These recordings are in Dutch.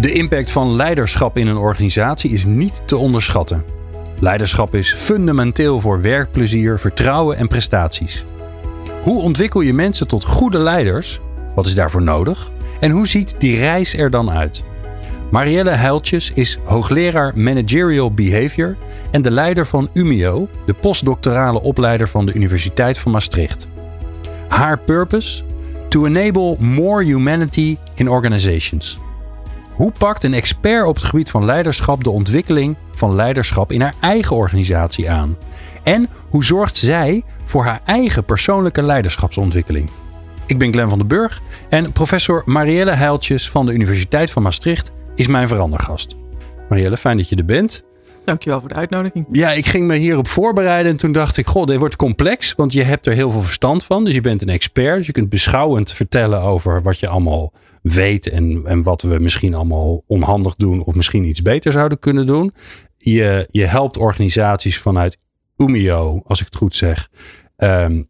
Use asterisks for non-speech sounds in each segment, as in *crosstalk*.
De impact van leiderschap in een organisatie is niet te onderschatten. Leiderschap is fundamenteel voor werkplezier, vertrouwen en prestaties. Hoe ontwikkel je mensen tot goede leiders? Wat is daarvoor nodig? En hoe ziet die reis er dan uit? Marielle Heiltjes is hoogleraar Managerial Behavior en de leider van UMIO, de postdoctorale opleider van de Universiteit van Maastricht. Haar purpose? To enable more humanity in organizations. Hoe pakt een expert op het gebied van leiderschap de ontwikkeling van leiderschap in haar eigen organisatie aan? En hoe zorgt zij voor haar eigen persoonlijke leiderschapsontwikkeling? Ik ben Glenn van den Burg en professor Marielle Heiltjes van de Universiteit van Maastricht is mijn verandergast. Marielle, fijn dat je er bent. Dankjewel voor de uitnodiging. Ja, ik ging me hierop voorbereiden en toen dacht ik, god, dit wordt complex, want je hebt er heel veel verstand van. Dus je bent een expert, dus je kunt beschouwend vertellen over wat je allemaal weet en, en wat we misschien allemaal onhandig doen of misschien iets beter zouden kunnen doen. Je, je helpt organisaties vanuit Umio, als ik het goed zeg, um,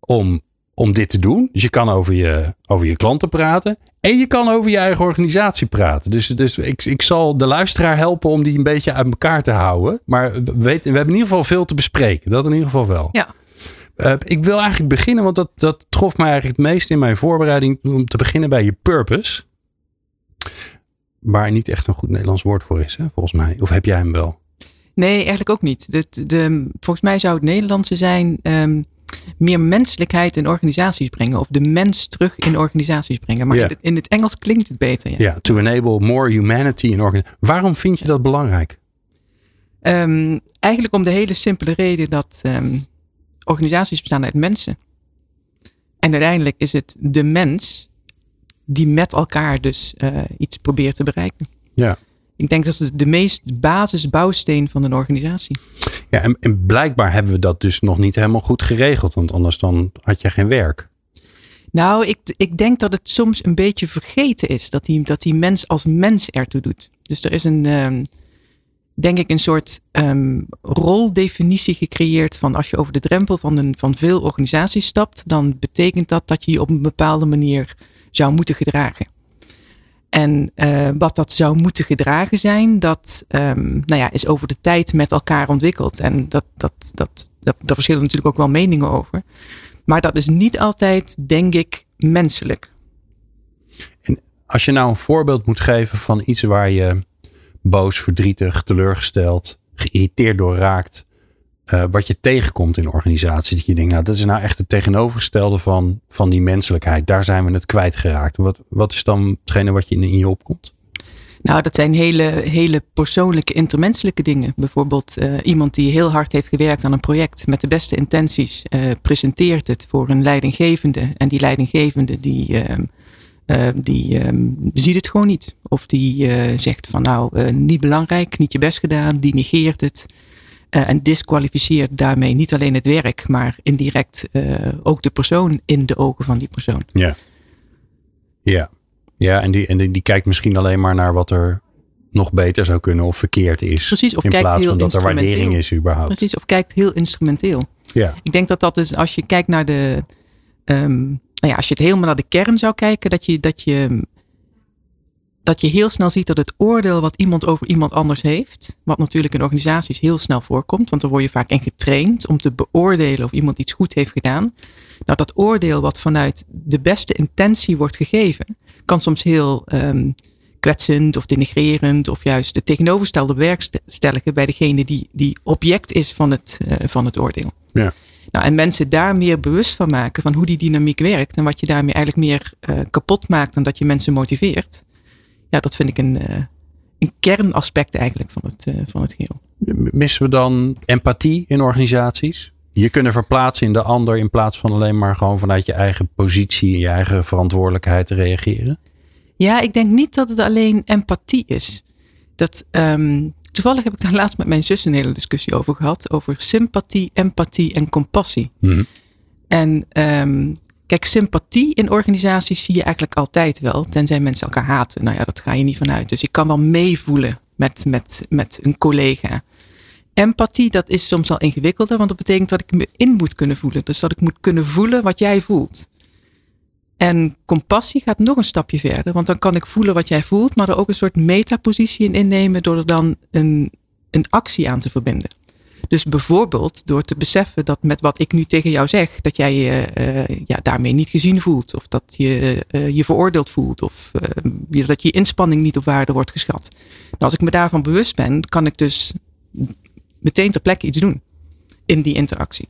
om om dit te doen. Dus je kan over je, over je klanten praten. En je kan over je eigen organisatie praten. Dus, dus ik, ik zal de luisteraar helpen om die een beetje uit elkaar te houden. Maar we, we hebben in ieder geval veel te bespreken. Dat in ieder geval wel. Ja. Uh, ik wil eigenlijk beginnen, want dat, dat trof mij eigenlijk het meest in mijn voorbereiding. Om te beginnen bij je purpose. Waar niet echt een goed Nederlands woord voor is, hè, volgens mij. Of heb jij hem wel? Nee, eigenlijk ook niet. De, de, volgens mij zou het Nederlandse zijn. Um, meer menselijkheid in organisaties brengen. Of de mens terug in organisaties brengen. Maar yeah. in, het, in, het, Engels klinkt het beter. Ja, yeah, to enable more humanity in organisaties. Waarom vind je dat belangrijk? Um, eigenlijk om de hele simpele reden dat um, organisaties bestaan uit mensen. En uiteindelijk is het de mens die met elkaar dus uh, iets probeert te bereiken. Ja. Ik denk dat is de meest basisbouwsteen van een organisatie. Ja, en, en, blijkbaar hebben we dat dus nog niet helemaal goed geregeld, want anders dan had je geen werk. Nou, ik, ik denk dat het soms een beetje vergeten is dat die, dat die mens als mens ertoe doet. Dus er is een, um, denk ik, een soort um, roldefinitie gecreëerd van als je over de drempel van, een, van veel organisaties stapt, dan betekent dat dat je je op een bepaalde manier zou moeten gedragen. En uh, wat dat zou moeten gedragen zijn, dat um, nou ja, is over de tijd met elkaar ontwikkeld. En dat, dat, dat, dat, daar verschillen natuurlijk ook wel meningen over. Maar dat is niet altijd, denk ik, menselijk. En als je nou een voorbeeld moet geven van iets waar je boos, verdrietig, teleurgesteld, geïrriteerd door raakt, uh, wat je tegenkomt in een organisatie. Dat je denkt, nou, dat is nou echt het tegenovergestelde van, van die menselijkheid. Daar zijn we het kwijtgeraakt. Wat, wat is dan hetgene wat je in, in je opkomt? Nou, dat zijn hele, hele persoonlijke, intermenselijke dingen. Bijvoorbeeld uh, iemand die heel hard heeft gewerkt aan een project met de beste intenties, uh, presenteert het voor een leidinggevende. En die leidinggevende die, uh, die ziet het gewoon niet. Of die zegt van nou, niet belangrijk, niet je best gedaan, die negeert het. Uh, en disqualificeert daarmee niet alleen het werk, maar indirect ook de persoon in de ogen van die persoon. Ja, ja. ja en, die, en die, die kijkt misschien alleen maar naar wat er nog beter zou kunnen of verkeerd is. Precies, of in kijkt plaats heel van dat er waardering is überhaupt. Precies, of kijkt heel instrumenteel. Ja. Ik denk dat dat is, als je kijkt naar de, um, nou ja, als je het helemaal naar de kern zou kijken, dat je, dat je dat je heel snel ziet dat het oordeel wat iemand over iemand anders heeft, wat natuurlijk in organisaties heel snel voorkomt, want daar word je vaak in getraind om te beoordelen of iemand iets goed heeft gedaan. Nou, dat oordeel wat vanuit de beste intentie wordt gegeven, kan soms heel um, kwetsend of denigrerend of juist de tegenovergestelde werkstelligen bij degene die, die object is van het, uh, van het oordeel. Ja. Nou, en mensen daar meer bewust van maken van hoe die dynamiek werkt en wat je daarmee eigenlijk meer uh, kapot maakt dan dat je mensen motiveert ja, dat vind ik een, uh, een kernaspect eigenlijk van het, uh, van het geheel. Missen we dan empathie in organisaties? Je kunnen verplaatsen in de ander in plaats van alleen maar gewoon vanuit je eigen positie en je eigen verantwoordelijkheid te reageren? Ja, ik denk niet dat het alleen empathie is. Dat, ehm, toevallig heb ik daar laatst met mijn zus een hele discussie over gehad. Over sympathie, empathie en compassie. Mhm. En ehm, kijk, sympathie in organisaties zie je eigenlijk altijd wel. Tenzij mensen elkaar haten. Nou ja, dat ga je niet vanuit. Dus ik kan wel meevoelen met, met, met een collega. Empathie, dat is soms al ingewikkelder. Want dat betekent dat ik me in moet kunnen voelen. Dus dat ik moet kunnen voelen wat jij voelt. En compassie gaat nog een stapje verder. Want dan kan ik voelen wat jij voelt. Maar er ook een soort metapositie in innemen. Door er dan een, een actie aan te verbinden. Dus bijvoorbeeld door te beseffen dat met wat ik nu tegen jou zeg, dat jij je eh, ja, daarmee niet gezien voelt. Of dat je eh, je veroordeeld voelt. Of eh, dat je inspanning niet op waarde wordt geschat. Nou, als ik me daarvan bewust ben, kan ik dus meteen ter plekke iets doen in die interactie.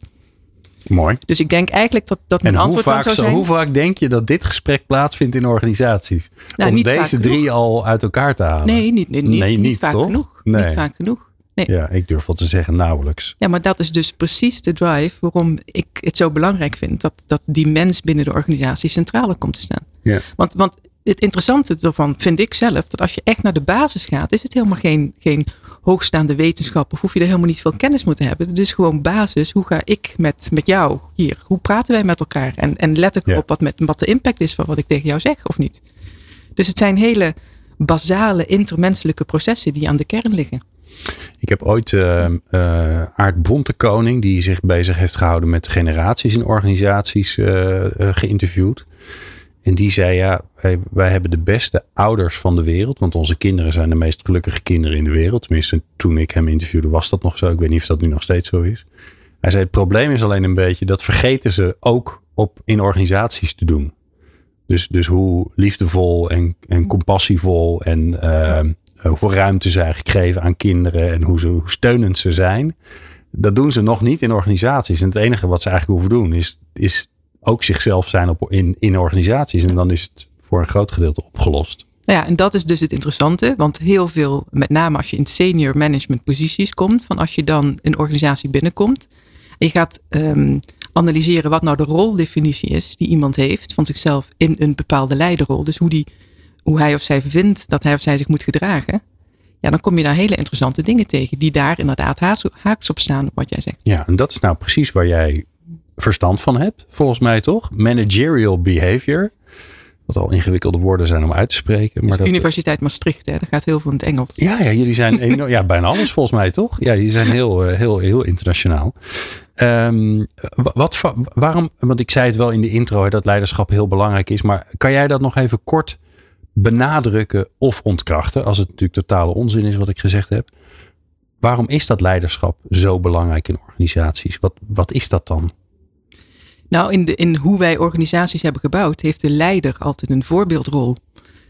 Mooi. Dus ik denk eigenlijk dat, dat En mijn hoe antwoord dan vaak, zou zo- zijn. hoe vaak denk je dat dit gesprek plaatsvindt in organisaties? Nou, Om deze genoeg. drie al uit elkaar te halen? Nee, niet, niet, niet, Nee, niet niet, vaak toch? genoeg. Nee. Niet vaak genoeg. Nee. Ja, ik durf wel te zeggen nauwelijks. Ja, maar dat is dus precies de drive waarom ik het zo belangrijk vind dat, dat die mens binnen de organisatie centraal komt te staan. Ja. Want, want het interessante ervan vind ik zelf dat als je echt naar de basis gaat, is het helemaal geen, geen hoogstaande wetenschap of hoef je er helemaal niet veel kennis moeten hebben. Het is gewoon basis. Hoe ga ik met, met jou hier? Hoe praten wij met elkaar? En, en let ik Ja. op wat, met, wat de impact is van wat ik tegen jou zeg of niet. Dus het zijn hele basale intermenselijke processen die aan de kern liggen. Ik heb ooit eh eh, Aart Bontekoning, die zich bezig heeft gehouden met generaties in organisaties, eh, eh, geïnterviewd. En die zei, ja, wij, hebben de beste ouders van de wereld. Want onze kinderen zijn de meest gelukkige kinderen in de wereld. Tenminste, toen ik hem interviewde was dat nog zo. Ik weet niet of dat nu nog steeds zo is. Hij zei, het probleem is alleen een beetje, dat vergeten ze ook op, in organisaties te doen. Dus, dus hoe liefdevol en, en compassievol en eh, hoeveel ruimte ze eigenlijk geven aan kinderen en hoe, ze, hoe steunend ze zijn. Dat doen ze nog niet in organisaties. En het enige wat ze eigenlijk hoeven doen is, is ook zichzelf zijn op, in, in organisaties. En dan is het voor een groot gedeelte opgelost. Nou ja, en dat is dus het interessante. Want heel veel, met name als je in senior management posities komt, van als je dan een organisatie binnenkomt en je gaat ehm, analyseren wat nou de roldefinitie is die iemand heeft van zichzelf in een bepaalde leiderrol. Dus hoe, die, hoe hij of zij vindt dat hij of zij zich moet gedragen. Ja, dan kom je daar hele interessante dingen tegen die daar inderdaad haaks- haaks op staan op wat jij zegt. Ja, en dat is nou precies waar jij verstand van hebt, volgens mij toch? Managerial behavior. Wat al ingewikkelde woorden zijn om uit te spreken. Maar dat, Universiteit Maastricht, hè, daar gaat heel veel in het Engels. Ja, ja, jullie zijn *laughs* enorm, ja, bijna alles volgens mij, toch? Ja, jullie zijn heel, eh, heel, heel internationaal. Ehm, wa- wat, waarom, want ik zei het wel in de intro dat leiderschap heel belangrijk is, maar kan jij dat nog even kort benadrukken of ontkrachten, als het natuurlijk totale onzin is wat ik gezegd heb? Waarom is dat leiderschap zo belangrijk in organisaties? Wat, wat is dat dan? Nou, in, de, in hoe wij organisaties hebben gebouwd, heeft de leider altijd een voorbeeldrol.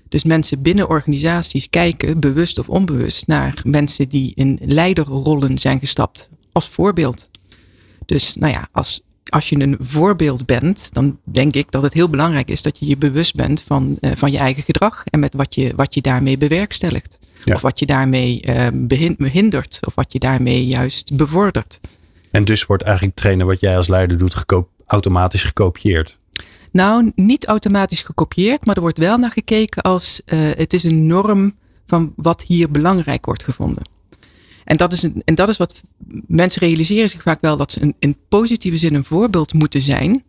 Dus mensen binnen organisaties kijken, bewust of onbewust, naar mensen die in leiderrollen zijn gestapt als voorbeeld. Dus nou ja, als, als je een voorbeeld bent, dan denk ik dat het heel belangrijk is dat je je bewust bent van, eh, van je eigen gedrag en met wat je, wat je daarmee bewerkstelligt. Ja. Of wat je daarmee eh, behin- behindert, of wat je daarmee juist bevordert. En dus wordt eigenlijk trainen wat jij als leider doet geko- automatisch gekopieerd. Nou, niet automatisch gekopieerd, maar er wordt wel naar gekeken als eh, het is een norm van wat hier belangrijk wordt gevonden. En dat is, een, en dat is wat mensen realiseren zich vaak wel dat ze een, in positieve zin een voorbeeld moeten zijn.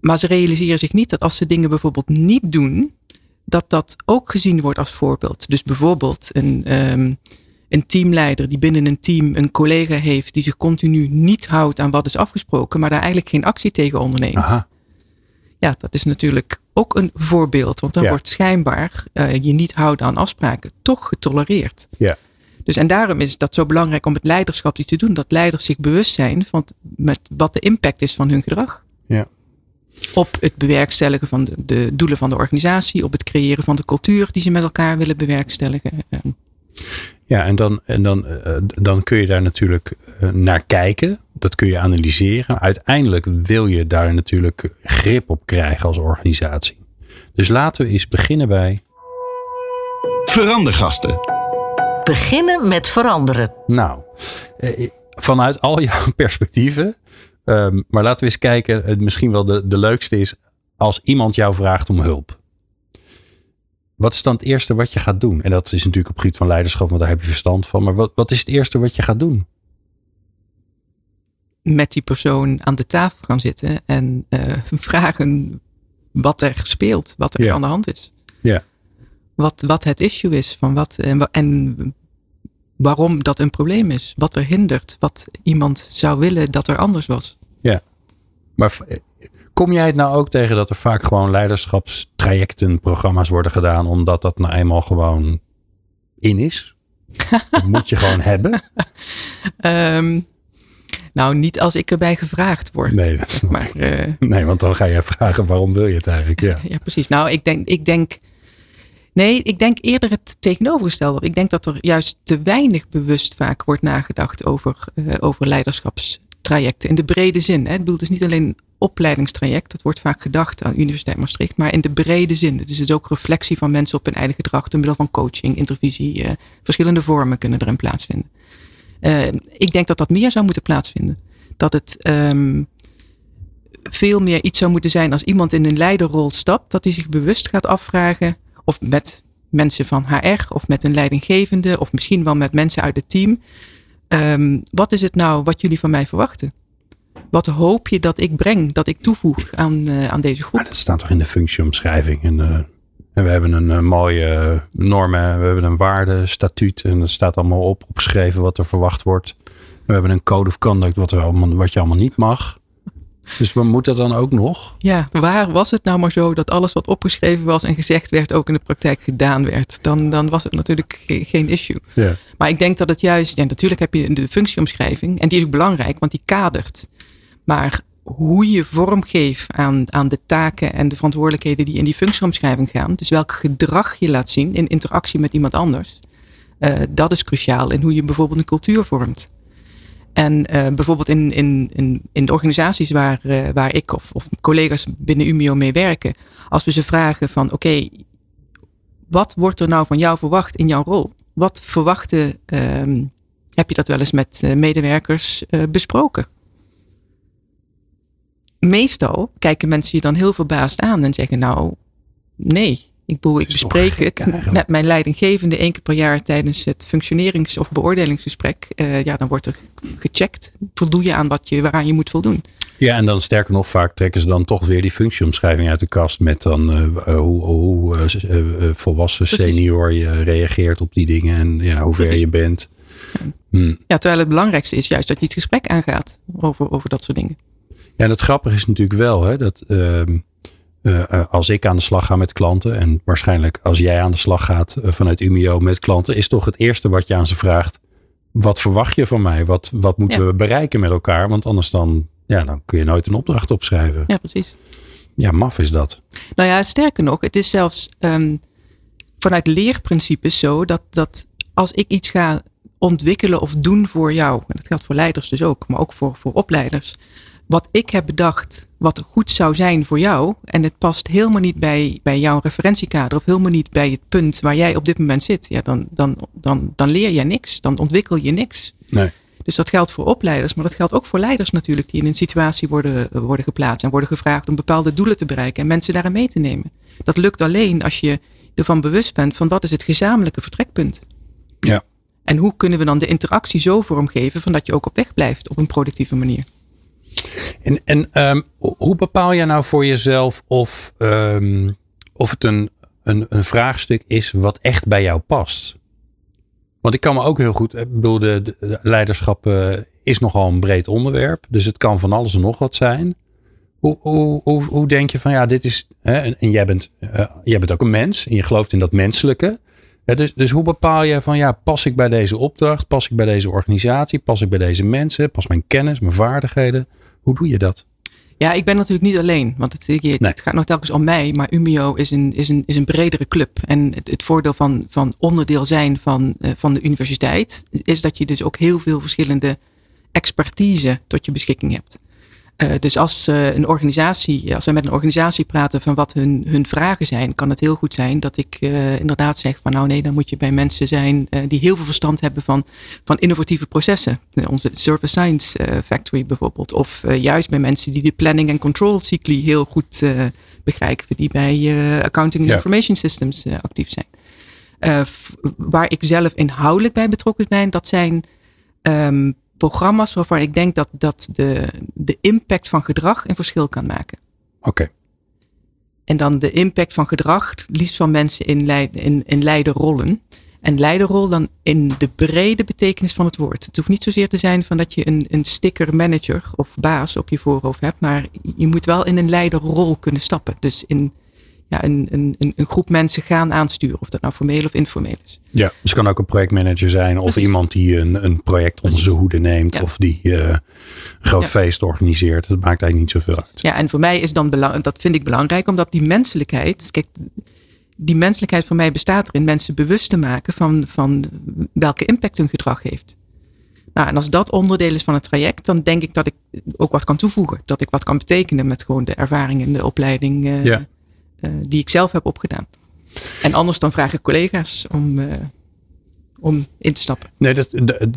Maar ze realiseren zich niet dat als ze dingen bijvoorbeeld niet doen, dat dat ook gezien wordt als voorbeeld. Dus bijvoorbeeld een, ehm, een teamleider die binnen een team een collega heeft die zich continu niet houdt aan wat is afgesproken, maar daar eigenlijk geen actie tegen onderneemt. Aha. Ja, dat is natuurlijk ook een voorbeeld. Want dan Ja. wordt schijnbaar eh, je niet houden aan afspraken toch getolereerd. Ja. Dus en daarom is dat zo belangrijk om het leiderschap iets te doen. Dat leiders zich bewust zijn van met wat de impact is van hun gedrag. Ja. Op het bewerkstelligen van de, de doelen van de organisatie. Op het creëren van de cultuur die ze met elkaar willen bewerkstelligen. Eh, Ja, en dan, en dan, eh, dan kun je daar natuurlijk eh, naar kijken. Dat kun je analyseren. Uiteindelijk wil je daar natuurlijk grip op krijgen als organisatie. Dus laten we eens beginnen bij. Verandergasten. Beginnen met veranderen. Nou, eh, vanuit al jouw *laughs* perspectieven. ehm, maar laten we eens kijken. Het misschien wel de, de leukste is als iemand jou vraagt om hulp. Wat, is. Maar dan het eerste wat je gaat doen? En dat is natuurlijk op het gebied van leiderschap, want daar heb je verstand van. Maar wat, wat is het eerste wat je gaat doen? Met die persoon aan de tafel gaan zitten en uh, *laughs* vragen wat er speelt, wat er Ja. aan de hand is. Ja. Wat, wat het issue is, van wat, en, wa- en waarom dat een probleem is. Wat er hindert, wat iemand zou willen dat er anders was. Maar v- eh, kom jij het nou ook tegen dat er vaak gewoon leiderschapstrajecten, programma's worden gedaan, omdat dat nou eenmaal gewoon in is? Dat *laughs* moet je gewoon hebben. Ehm, nou, niet als ik erbij gevraagd word. Nee, dat is Maar eh, Nee, want dan ga je vragen waarom wil je het eigenlijk? Ja. *laughs* ja, precies. Nou, ik denk, ik denk. Nee, ik denk eerder het tegenovergestelde. Ik denk dat er juist te weinig bewust vaak wordt nagedacht over, eh, over leiderschapstrajecten. In de brede zin. Hè. Ik bedoel, het is niet alleen een opleidingstraject. Dat wordt vaak gedacht aan de Universiteit Maastricht. Maar in de brede zin. Dus het is ook reflectie van mensen op hun eigen gedrag. Door middel van coaching, intervisie. eh, verschillende vormen kunnen erin plaatsvinden. Eh, ik denk dat dat meer zou moeten plaatsvinden. Dat het ehm, veel meer iets zou moeten zijn als iemand in een leiderrol stapt, dat hij zich bewust gaat afvragen, of met mensen van HR, of met een leidinggevende, of misschien wel met mensen uit het team. ehm, wat is het nou wat jullie van mij verwachten? Wat hoop je dat ik breng, dat ik toevoeg aan, eh, aan deze Maar groep? dat staat toch in de functieomschrijving. En, eh, en we hebben een eh, mooie normen, we hebben een waardestatuut en er staat allemaal op, opgeschreven wat er verwacht wordt. We hebben een code of conduct wat, er allemaal, wat je allemaal niet mag. Dus wat moet dat dan ook nog? Ja, waar was het nou maar zo dat alles wat opgeschreven was en gezegd werd ook in de praktijk gedaan werd? Dan, dan was het natuurlijk ge- geen issue. Ja. Maar ik denk dat het juist, ja, natuurlijk heb je de functieomschrijving en die is ook belangrijk, want die kadert. Maar hoe je vorm geeft aan, aan de taken en de verantwoordelijkheden die in die functieomschrijving gaan, dus welk gedrag je laat zien in interactie met iemand anders, eh, dat is cruciaal in hoe je bijvoorbeeld een cultuur vormt. En eh, bijvoorbeeld in, in, in, in de organisaties waar, eh, waar ik of, of collega's binnen Umio mee werken, als we ze vragen van oké, wat wordt er nou van jou verwacht in jouw rol? Wat verwachten, ehm, heb je dat wel eens met medewerkers besproken? Meestal kijken mensen je dan heel verbaasd aan en zeggen nou, nee. Ik, bedoel, ik bespreek het eigenlijk? met mijn leidinggevende één keer per jaar tijdens het functionerings- of beoordelingsgesprek. Eh, ja, dan wordt er gecheckt. Voldoe je aan wat je, waaraan je moet voldoen? Ja, en dan sterker nog, vaak trekken ze dan toch weer die functieomschrijving uit de kast met dan eh, eh, hoe, hoe volwassen Precies. senior je reageert op die dingen en ja, hoe ver je bent. Hm. Ja, terwijl het belangrijkste is juist dat je het gesprek aangaat over, over dat soort dingen. En het grappige is natuurlijk wel hè, dat ehm, eh, eh, als ik aan de slag ga met klanten en waarschijnlijk als jij aan de slag gaat eh, vanuit Umio met klanten, is toch het eerste wat je aan ze vraagt, wat verwacht je van mij? Wat, wat moeten Ja. we bereiken met elkaar? Want anders dan, ja, dan kun je nooit een opdracht opschrijven. Ja, precies. Ja, maf is dat. Nou ja, sterker nog, het is zelfs ehm, vanuit leerprincipes zo dat, dat als ik iets ga ontwikkelen of doen voor jou, en dat geldt voor leiders dus ook, maar ook voor, voor opleiders, wat ik heb bedacht, wat goed zou zijn voor jou, en het past helemaal niet bij, bij jouw referentiekader of helemaal niet bij het punt waar jij op dit moment zit, ja, dan, dan, dan, dan leer je niks, dan ontwikkel je niks. Nee. Dus dat geldt voor opleiders, maar dat geldt ook voor leiders natuurlijk, die in een situatie worden, worden geplaatst en worden gevraagd om bepaalde doelen te bereiken en mensen daarin mee te nemen. Dat lukt alleen als je ervan bewust bent van wat is het gezamenlijke vertrekpunt. Ja. En hoe kunnen we dan de interactie zo vormgeven van dat je ook op weg blijft op een productieve manier. En, en ehm, hoe bepaal jij nou voor jezelf of, ehm, of het een, een, een vraagstuk is wat echt bij jou past? Want ik kan me ook heel goed, ik bedoel, de, de leiderschap eh, is nogal een breed onderwerp. Dus het kan van alles en nog wat zijn. Hoe, hoe, hoe, hoe denk je van ja, dit is. Hè, en, jij, bent, eh, jij bent ook een mens en je gelooft in dat menselijke. Dus, dus hoe bepaal je van ja, pas ik bij deze opdracht? Pas ik bij deze organisatie? Pas ik bij deze mensen? Pas mijn kennis, mijn vaardigheden? Hoe doe je dat? Ja, ik ben natuurlijk niet alleen, want het, het Nee. gaat nog telkens om mij, maar Umio is een, is een, is een bredere club. En het, het voordeel van, van onderdeel zijn van, eh, van de universiteit is dat je dus ook heel veel verschillende expertise tot je beschikking hebt. Uh, dus als uh, een organisatie, als we met een organisatie praten van wat hun, hun vragen zijn, kan het heel goed zijn dat ik uh, inderdaad zeg van nou nee, dan moet je bij mensen zijn die heel veel verstand hebben van, van innovatieve processen. Onze Service Science Factory bijvoorbeeld. Of juist bij mensen die de planning en control cycli heel goed begrijpen, die bij accounting and ja. information systems actief zijn. waar ik zelf inhoudelijk bij betrokken ben, dat zijn um, programma's waarvan ik denk dat, dat de, de impact van gedrag een verschil kan maken. Oké. En dan de impact van gedrag, liefst van mensen in, leid, in, in leiderrollen. En leiderrol dan in de brede betekenis van het woord. Het hoeft niet zozeer te zijn van dat je een, een sticker manager of baas op je voorhoofd hebt. Maar je moet wel in een leiderrol kunnen stappen. Dus in ja, een, een, een groep mensen gaan aansturen. Of dat nou formeel of informeel is. Ja, dus het kan ook een projectmanager zijn. Of iemand die een, een project onder zijn hoede neemt. Of die uh, een groot feest organiseert. Dat maakt eigenlijk niet zoveel uit. Ja, en voor mij is dan belangrijk, dat vind ik belangrijk. Omdat die menselijkheid, kijk, die menselijkheid voor mij bestaat erin mensen bewust te maken van, van welke impact hun gedrag heeft. Nou, en als dat onderdeel is van het traject, dan denk ik dat ik ook wat kan toevoegen. Dat ik wat kan betekenen met gewoon de ervaring en de opleiding. Uh, ja die ik zelf heb opgedaan. En anders dan vraag ik collega's om, uh, om in te stappen. Nee, dat,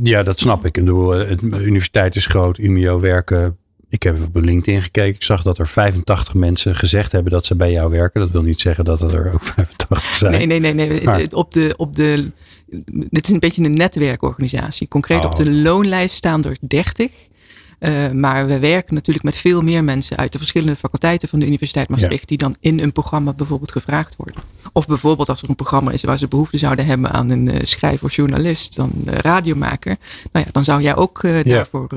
ja, dat snap ik. En de, de universiteit is groot, UMIO werken. Ik heb op LinkedIn gekeken. Ik zag dat er 85 mensen gezegd hebben dat ze bij jou werken. Dat wil niet zeggen dat er ook *laughs* 85 zijn. Nee, nee, nee. nee. Maar. Op de, op de, dit is een beetje een netwerkorganisatie. Concreet op de oh. loonlijst staan er 30. Uh, maar we werken natuurlijk met veel meer mensen uit de verschillende faculteiten van de Universiteit Maastricht. Die dan in een programma bijvoorbeeld gevraagd worden. Of bijvoorbeeld als er een programma is waar ze behoefte zouden hebben aan een uh, schrijver of journalist, dan uh, radiomaker. Nou ja, dan zou jij ook daarvoor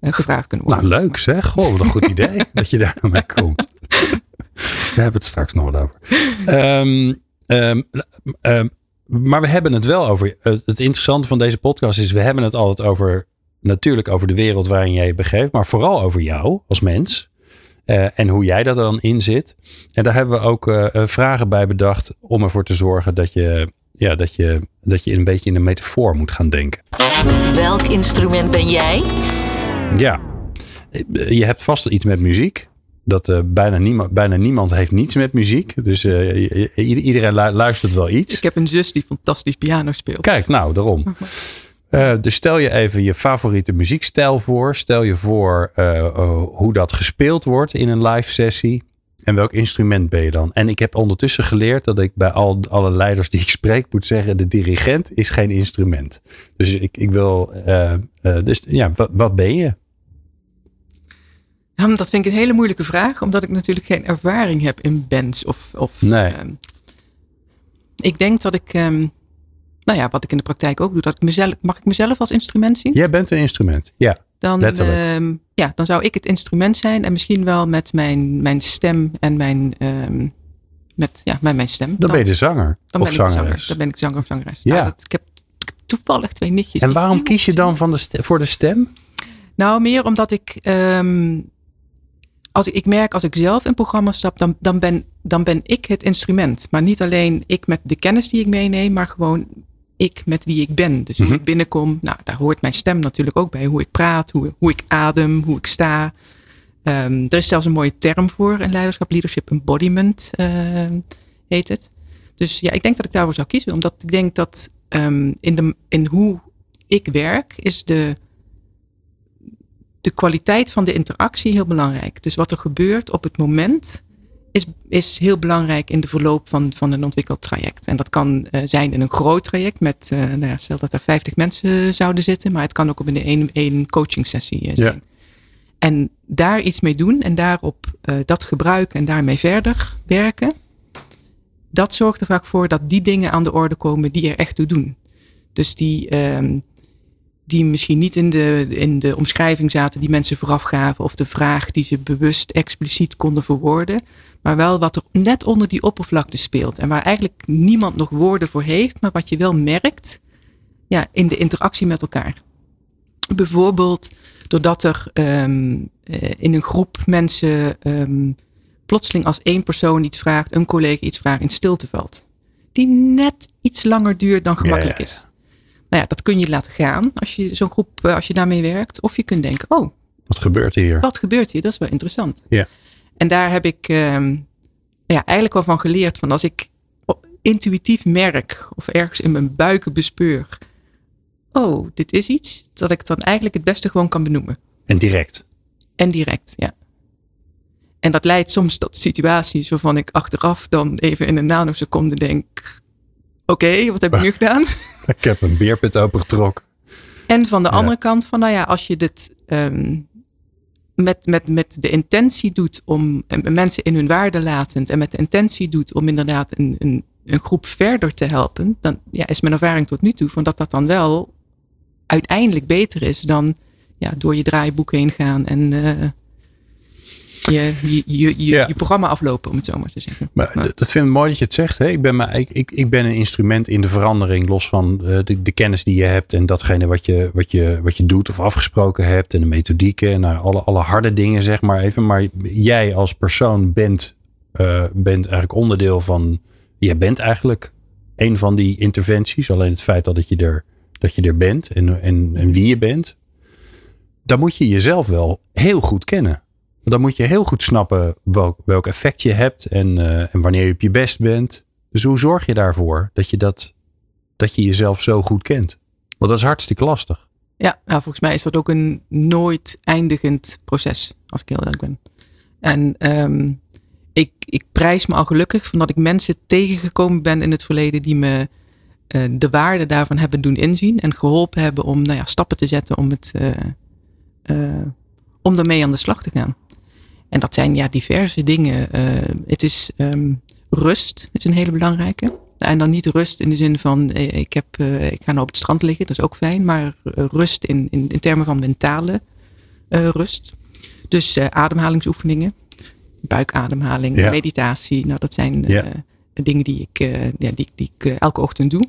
gevraagd kunnen worden. Nou, leuk zeg. Goh, wat een goed idee *laughs* dat je daar naar mee komt. we hebben het straks nog wel over. Um, um, um, maar we hebben het wel over. Het interessante van deze podcast is, we hebben het altijd over natuurlijk over de wereld waarin jij je begeeft, maar vooral over jou als mens. Uh, en hoe jij dat dan in zit. En daar hebben we ook uh, vragen bij bedacht om ervoor te zorgen dat je, ja, dat, je, dat je een beetje in een metafoor moet gaan denken. Welk instrument ben jij? Ja, je hebt vast iets met muziek. Dat uh, bijna, niemand, bijna niemand heeft niets met muziek. Dus iedereen luistert wel iets. Ik heb een zus die fantastisch piano speelt. Kijk, nou, daarom. *laughs* Uh, dus stel je even je favoriete muziekstijl voor. Stel je voor uh, uh, hoe dat gespeeld wordt in een live sessie. En welk instrument ben je dan? En ik heb ondertussen geleerd dat ik bij al, alle leiders die ik spreek moet zeggen: de dirigent is geen instrument. Dus ik, ik wil. dus ja, wat, wat ben je? Ja, dat vind ik een hele moeilijke vraag, omdat ik natuurlijk geen ervaring heb in bands of. of nee. ik denk dat ik. Um, nou ja, wat ik in de praktijk ook doe, dat ik mezelf, mag ik mezelf als instrument zien? Jij bent een instrument, ja. Dan, uh, ja, dan zou ik het instrument zijn en misschien wel met mijn, mijn stem en mijn, um, met, ja, met mijn stem. Dan, ben je de zanger dan of ben zangeres. Ik zanger, dan ben ik zanger of zangeres. Ja. Dat, ik, heb, ik, heb, toevallig twee nichtjes. En waarom kies je dan van de voor de stem? Nou, meer omdat ik, um, als ik, ik merk als ik zelf in programma stap, dan, dan, ben, dan ben ik het instrument. Maar niet alleen ik met de kennis die ik meeneem, maar gewoon ik met wie ik ben. Dus hoe mhm. ik binnenkom, nou, daar hoort mijn stem natuurlijk ook bij. Hoe ik praat, hoe, hoe ik adem, hoe ik sta. Um, er is zelfs een mooie term voor in leiderschap, leadership embodiment uh, heet het. Dus ja, ik denk dat ik daarvoor zou kiezen. Omdat ik denk dat um, in, de, in hoe ik werk is de, de kwaliteit van de interactie heel belangrijk. Dus wat er gebeurt op het moment is, is heel belangrijk in de verloop van, van een ontwikkeld traject. En dat kan uh, zijn in een groot traject met, uh, nou ja, stel dat er 50 mensen zouden zitten, maar het kan ook op een één, één coaching sessie uh, zijn. Ja. En daar iets mee doen en daarop dat gebruiken en daarmee verder werken, dat zorgt er vaak voor dat die dingen aan de orde komen die er echt toe doen. Dus die, ehm, die misschien niet in de, in de omschrijving zaten die mensen vooraf gaven, of de vraag die ze bewust expliciet konden verwoorden, maar wel wat er net onder die oppervlakte speelt. En waar eigenlijk niemand nog woorden voor heeft, maar wat je wel merkt ja, in de interactie met elkaar. Bijvoorbeeld doordat er um, in een groep mensen um, plotseling als één persoon iets vraagt, een collega iets vraagt, in stilte valt. Die net iets langer duurt dan gemakkelijk is. Nou ja, dat kun je laten gaan als je zo'n groep, eh, als je daarmee werkt. Of je kunt denken, oh, Wat gebeurt hier? Wat gebeurt hier? Dat is wel interessant. Ja. En daar heb ik ehm, ja, eigenlijk wel van geleerd. Van als ik intuïtief merk of ergens in mijn buik bespeur. Oh, dit is iets. Dat ik dan eigenlijk het beste gewoon kan benoemen. En direct. En direct, ja. En dat leidt soms tot situaties waarvan ik achteraf dan even in een nanoseconde denk. Oké, wat heb ik nu *laughs* gedaan? Ik heb een beerput opengetrokken. En van de Ja. andere kant van, nou ja, als je dit ehm, met, met, met de intentie doet om en mensen in hun waarde latend en met de intentie doet om inderdaad een, een, een groep verder te helpen, dan ja, is mijn ervaring tot nu toe van dat dat dan wel uiteindelijk beter is dan ja, door je draaiboek heen gaan en eh, je, je, je, je, Ja. je programma aflopen, om het zo maar te zeggen. Maar dat vind ik mooi dat je het zegt. Hè? Ik, ben maar, ik, ik, ik ben een instrument in de verandering, los van eh, de, de kennis die je hebt en datgene wat je, wat, je, wat je doet of afgesproken hebt en de methodieken en nou, alle, alle harde dingen, zeg maar even. Maar jij als persoon bent, eh, bent eigenlijk onderdeel van, jij bent eigenlijk een van die interventies. Alleen het feit dat je er, dat je er bent en, en, en wie je bent, dan moet je jezelf wel heel goed kennen. Dan moet je heel goed snappen welk, welk effect je hebt en, eh, en wanneer je op je best bent. Dus hoe zorg je daarvoor dat je, dat, dat je jezelf zo goed kent? Want dat is hartstikke lastig. Ja, nou, volgens mij is dat ook een nooit eindigend proces, als ik heel eerlijk ben. En ehm, ik, ik prijs me al gelukkig van dat ik mensen tegengekomen ben in het verleden die me eh, de waarde daarvan hebben doen inzien en geholpen hebben om nou ja, stappen te zetten om, het, eh, om daarmee aan de slag te gaan. En dat zijn ja diverse dingen. Eh, het is ehm, rust, is een hele belangrijke. En dan niet rust in de zin van eh, ik, heb, eh, ik ga nou op het strand liggen, dat is ook fijn. Maar rust in, in, in termen van mentale rust. Dus ademhalingsoefeningen, buikademhaling, Ja. meditatie. Nou, dat zijn Ja. dingen die ik, ja, die, die ik elke ochtend doe.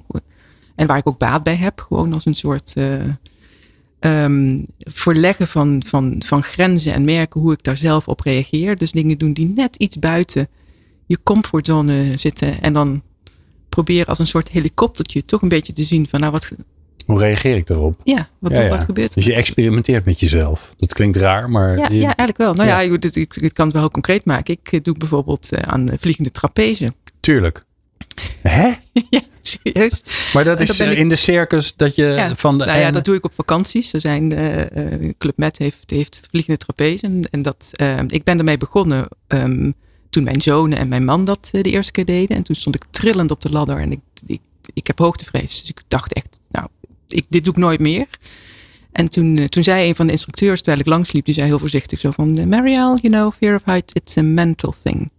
En waar ik ook baat bij heb. Gewoon als een soort ehm, verleggen van, van, van grenzen en merken hoe ik daar zelf op reageer. Dus dingen doen die net iets buiten je comfortzone zitten. En dan proberen als een soort helikoptertje toch een beetje te zien van nou wat, Hoe reageer ik daarop? ja, wat, Ja, ja. wat gebeurt er? Dus je experimenteert met jezelf. Dat klinkt raar, maar Ja, je- ja, eigenlijk wel. Nou ja, ik, ik, ik kan het wel heel concreet maken. Ik eh, doe bijvoorbeeld eh, aan de vliegende trapeze. tuurlijk. Hè? *laughs* ja, serieus. Maar dat is eh, ik- in de circus dat je Ja, van de. nou ja, dat doe ik op vakanties. Er zijn, eh, Club Med heeft, heeft vliegende trapeze. En, en dat, ik ben ermee begonnen ehm, toen mijn zonen en mijn man dat de eerste keer deden. En toen stond ik trillend op de ladder. En ik, ik, ik heb hoogtevrees. Dus ik dacht echt, nou, ik, dit doe ik nooit meer. En toen, toen zei een van de instructeurs, terwijl ik langsliep, die zei heel voorzichtig zo van... Marielle, you know, fear of heights, it's a mental thing.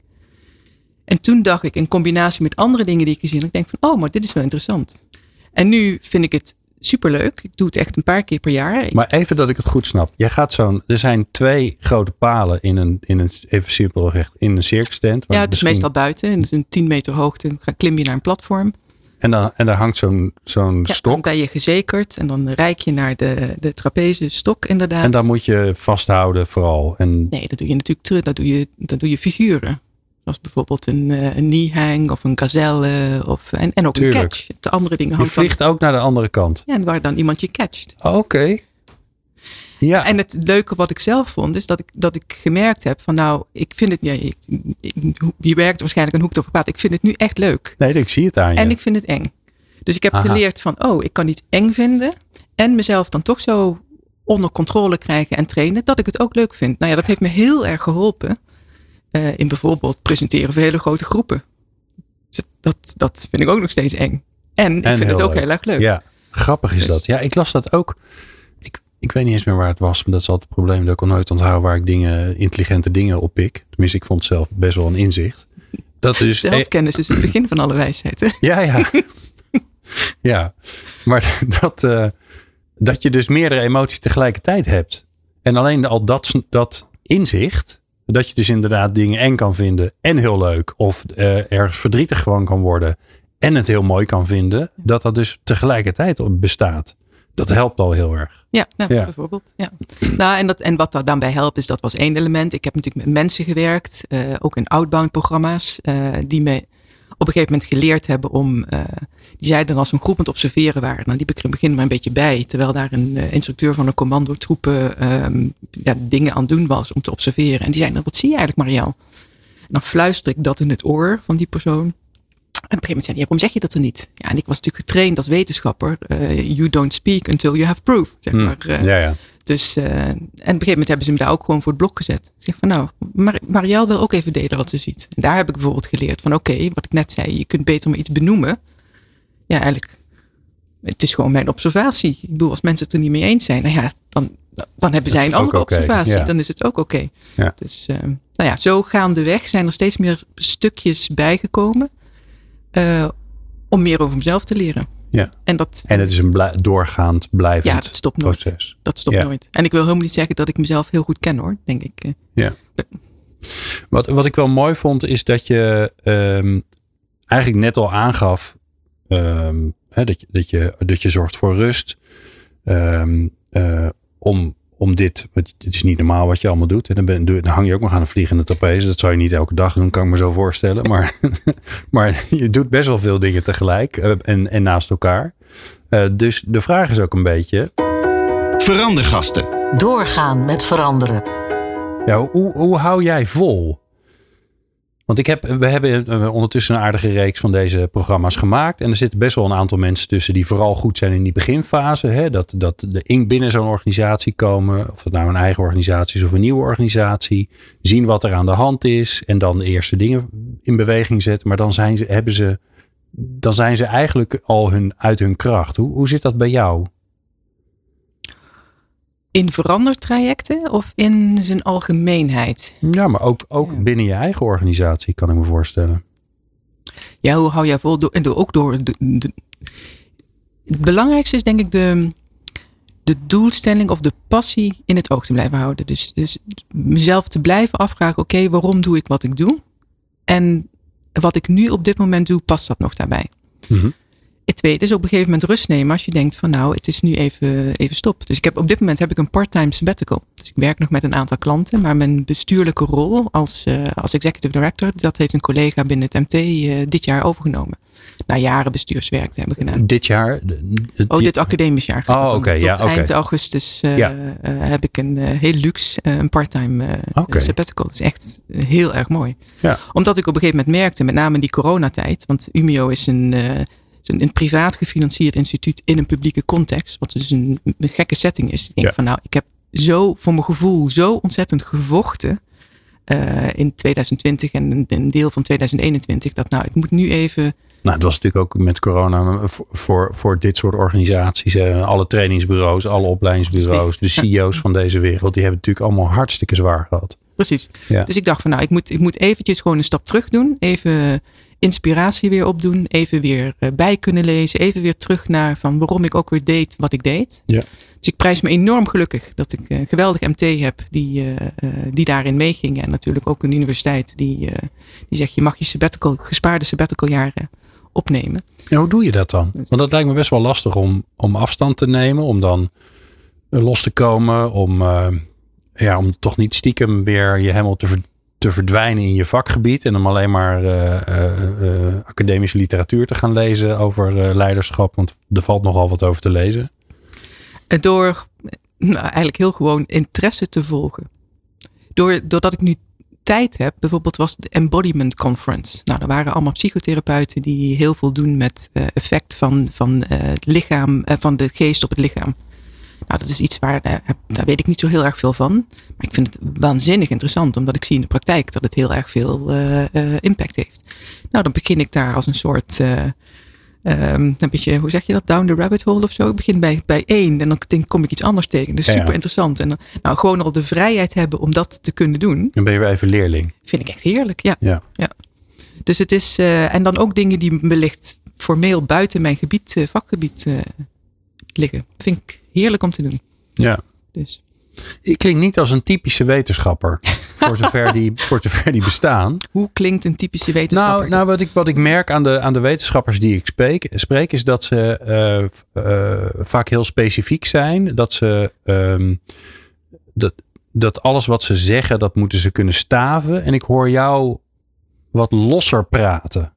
En toen dacht ik, in combinatie met andere dingen die ik gezien had, ik denk van, oh, maar dit is wel interessant. En nu vind ik het superleuk. Ik doe het echt een paar keer per jaar. Maar even dat ik het goed snap. Jij gaat zo'n. Er zijn twee grote palen in een, in een even simpel gezegd, in een circus tent. ja, het is meestal buiten. En dus een 10 meter hoogte. Dan klim je naar een platform. En, dan, en daar hangt zo'n zo'n Ja, dan stok. ben je gezekerd. En dan reik je naar de, de trapeze stok inderdaad. En dan moet je vasthouden vooral. En Nee, dat doe je natuurlijk terug. Dat doe je, dat doe je figuren. Zoals bijvoorbeeld een, eh, een knee-hang of een gazelle. Of, en, en ook Tuurlijk. een catch. De andere dingen je dan- vliegt ook naar de andere kant. Ja, en waar dan iemand je catcht. Oké. Ja. En het leuke wat ik zelf vond, is dat ik, dat ik gemerkt heb van nou, ik vind het, ja, je werkt waarschijnlijk een hoek over. Ik vind het nu echt leuk. nee, ik zie het aan je. En ik vind het eng. Dus ik heb Aha. geleerd van, oh, ik kan iets eng vinden. En mezelf dan toch zo onder controle krijgen en trainen, dat ik het ook leuk vind. Nou ja, dat heeft me heel erg geholpen. Eh, in bijvoorbeeld presenteren voor hele grote groepen. Dus dat, dat vind ik ook nog steeds eng. En ik En vind het ook leuk. heel erg leuk. Ja, grappig is Dus- dat. Ja, ik las dat ook. Ik, ik weet niet eens meer waar het was. Maar dat is altijd het probleem. Dat ik al nooit onthoud waar ik dingen, intelligente dingen op pik. Tenminste, ik vond het zelf best wel een inzicht. Dat is... *laughs* Zelfkennis is het *clears throat* begin van alle wijsheid. hè? Ja, ja. *laughs* ja, maar *laughs* dat, eh, dat je dus meerdere emoties tegelijkertijd hebt. En alleen al dat, dat inzicht, dat je dus inderdaad dingen eng kan vinden en heel leuk. Of eh, ergens verdrietig gewoon kan worden en het heel mooi kan vinden. Dat dat dus tegelijkertijd bestaat. Dat helpt al heel erg. Ja, nou, Ja. bijvoorbeeld. Ja. Nou, en, dat, en wat daar dan bij helpt, is dat was één element. Ik heb natuurlijk met mensen gewerkt, eh, ook in outbound programma's, eh, die me op een gegeven moment geleerd hebben om. eh, die zeiden als een groep aan het observeren waren. Dan liep ik er in het begin maar een beetje bij. Terwijl daar een eh, instructeur van een commandotroepen ehm, ja, dingen aan het doen was om te observeren. En die zeiden: Wat zie je eigenlijk, Marielle? Dan fluister ik dat in het oor van die persoon. En op een gegeven moment zei hij, ja, waarom zeg je dat er niet? Ja, en ik was natuurlijk getraind als wetenschapper. eh, you don't speak until you have proof. Zeg Hm, maar. eh. Ja, ja. Dus, eh, en op een gegeven moment hebben ze me daar ook gewoon voor het blok gezet. Ik zeg van nou, Mar Marielle wil ook even delen wat ze ziet. En daar heb ik bijvoorbeeld geleerd van oké, wat ik net zei, je kunt beter maar iets benoemen. Ja, eigenlijk, het is gewoon mijn observatie. Ik bedoel, als mensen het er niet mee eens zijn, nou ja, dan, dan hebben zij een andere observatie. ja. Dan is het ook oké. Ja. Dus nou ja, zo gaandeweg zijn er steeds meer stukjes bijgekomen eh, om meer over mezelf te leren. Ja. En dat, En het is een doorgaand, blijvend ja, dat stopt nooit. proces. Dat stopt Ja. nooit. En ik wil helemaal niet zeggen dat ik mezelf heel goed ken hoor, denk ik. eh. Ja. Wat, wat ik wel mooi vond, is dat je ehm, eigenlijk net al aangaf ehm, hè, dat, je, dat, je, dat je zorgt voor rust. ehm, eh, om, om dit, want het is niet normaal wat je allemaal doet. En dan, ben, dan hang je ook nog aan een vliegende trapeze. Dat zou je niet elke dag doen, kan ik me zo voorstellen. Maar, *laughs* maar je doet best wel veel dingen tegelijk eh, en, en naast elkaar. Eh, dus de vraag is ook een beetje, Verandergasten. Doorgaan met veranderen. Ja, hoe, hoe hou jij vol? Want ik heb, we hebben eh, ondertussen een aardige reeks van deze programma's gemaakt. En er zitten best wel een aantal mensen tussen die vooral goed zijn in die beginfase. Hè? Dat, dat de in binnen zo'n organisatie komen. Of het nou een eigen organisatie is of een nieuwe organisatie. Zien wat er aan de hand is. En dan de eerste dingen in beweging zetten. Maar dan zijn ze, hebben ze, dan zijn ze eigenlijk al hun, uit hun kracht. Hoe, hoe zit dat bij jou? In verandertrajecten of in zijn algemeenheid? Ja, maar ook, ook Ja. binnen je eigen organisatie kan ik me voorstellen. Ja, hoe hou jij vol? Door, en door, ook door. De, de- het belangrijkste is denk ik de, de doelstelling of de passie in het oog te blijven houden. Dus, dus mezelf te blijven afvragen: oké, waarom doe ik wat ik doe? En wat ik nu op dit moment doe, past dat nog daarbij? Het tweede is op een gegeven moment rust nemen als je denkt van nou, het is nu even, even stop. Dus ik heb op dit moment heb ik een part-time sabbatical. Dus ik werk nog met een aantal klanten, maar mijn bestuurlijke rol als, eh, als executive director, dat heeft een collega binnen het MT eh, dit jaar overgenomen. Na jaren bestuurswerk te hebben gedaan. Dit jaar? het- Oh, dit academisch jaar. gaat Oh, Tot ja, eind augustus eh, Ja. heb ik een heel luxe, een part-time sabbatical. Dat is echt heel erg mooi. Ja. Omdat ik op een gegeven moment merkte, met name in die coronatijd. Want Umio is een, een, een privaat gefinancierd instituut in een publieke context. Wat dus een, een gekke setting is. Ik denk Ja. van nou, ik heb zo voor mijn gevoel zo ontzettend gevochten. eh, in 2020 en een, deel van 2021. Dat nou, ik moet nu even Nou, het was natuurlijk ook met corona voor, voor, voor dit soort organisaties. eh, alle trainingsbureaus, alle opleidingsbureaus, de CEO's van deze wereld. Die hebben het natuurlijk allemaal hartstikke zwaar gehad. Precies. Ja. Dus ik dacht van nou, ik moet, ik moet eventjes gewoon een stap terug doen. Even inspiratie weer opdoen. Even weer eh, bij kunnen lezen. Even weer terug naar van waarom ik ook weer deed wat ik deed. Ja. Dus ik prijs me enorm gelukkig dat ik een geweldig MT heb die, eh, eh, die daarin meeging. En natuurlijk ook een universiteit die, eh, die zegt je mag je sabbatical, gespaarde sabbatical jaren opnemen. Ja, hoe doe je dat dan? Want dat lijkt me best wel lastig om, om afstand te nemen. Om dan eh, los te komen. Om, eh, ja, om toch niet stiekem weer je helemaal te, te verdwijnen in je vakgebied. En om alleen maar eh, eh, eh, academische literatuur te gaan lezen over leiderschap. Want er valt nogal wat over te lezen. Door nou, eigenlijk heel gewoon interesse te volgen. Door, doordat ik nu tijd heb, bijvoorbeeld was de Embodiment Conference. Nou, er waren allemaal psychotherapeuten die heel veel doen met effect van, van het lichaam, van de geest op het lichaam. Nou, dat is iets waar, daar, heb- daar weet ik niet zo heel erg veel van. Maar ik vind het waanzinnig interessant, omdat ik zie in de praktijk dat het heel erg veel eh, eh, impact heeft. Nou, dan begin ik daar als een soort eh, Ehm, een beetje, hoe zeg je dat? Down the rabbit hole of zo. Ik begin bij, bij één en dan denk, kom ik iets anders tegen. Dus Ja, ja. super interessant. En dan, nou, gewoon al de vrijheid hebben om dat te kunnen doen, Dan ben je weer even leerling. vind ik echt heerlijk. Ja. Ja. Dus het is, eh, en dan ook dingen die wellicht formeel buiten mijn gebied, eh, vakgebied eh, liggen. Vind ik heerlijk om te doen. ja. Dus. Ik klink niet als een typische wetenschapper. voor, zover die, *laughs* voor zover die bestaan. Hoe klinkt een typische wetenschapper? Nou, nou wat, ik, wat ik merk aan de, aan de wetenschappers die ik spreek, spreek is dat ze eh, eh, vaak heel specifiek zijn. Dat ze ehm, dat, dat alles wat ze zeggen, dat moeten ze kunnen staven. En ik hoor jou wat losser praten.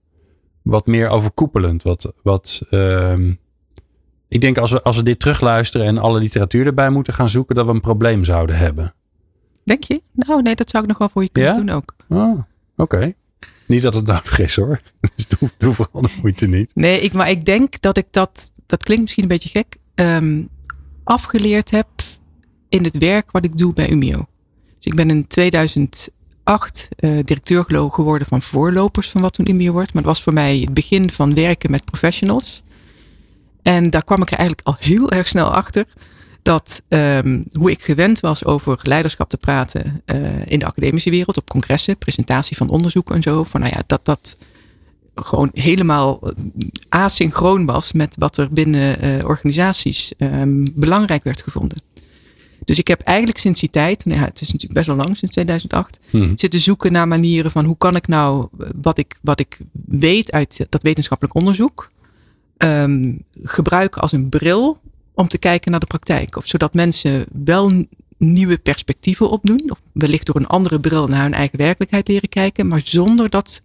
wat meer overkoepelend. Wat, wat, ehm, ik denk als we, als we dit terugluisteren en alle literatuur erbij moeten gaan zoeken, dat we een probleem zouden hebben. Denk je? Nou, nee, dat zou ik nog wel voor je kunnen Ja? doen ook. Oh, Oké. Niet dat het nodig is hoor. *laughs* Dus doe, doe vooral de moeite niet. Nee, ik, maar ik denk dat ik dat, dat klinkt misschien een beetje gek, ehm, afgeleerd heb in het werk wat ik doe bij Umio. Dus ik ben in 2008 eh, directeur geworden van voorlopers van wat toen Umio wordt. Maar dat was voor mij het begin van werken met professionals. En daar kwam ik er eigenlijk al heel erg snel achter dat ehm, hoe ik gewend was over leiderschap te praten eh, in de academische wereld, op congressen, presentatie van onderzoek en zo, van nou ja, dat dat gewoon helemaal eh, asynchroon was met wat er binnen eh, organisaties ehm, belangrijk werd gevonden. Dus ik heb eigenlijk sinds die tijd, nou ja, het is natuurlijk best wel lang, sinds 2008, Hmm. zitten zoeken naar manieren van hoe kan ik nou wat ik, wat ik weet uit dat wetenschappelijk onderzoek ehm, gebruiken als een bril om te kijken naar de praktijk. Of zodat mensen wel nieuwe perspectieven opdoen, of wellicht door een andere bril naar hun eigen werkelijkheid leren kijken, maar zonder dat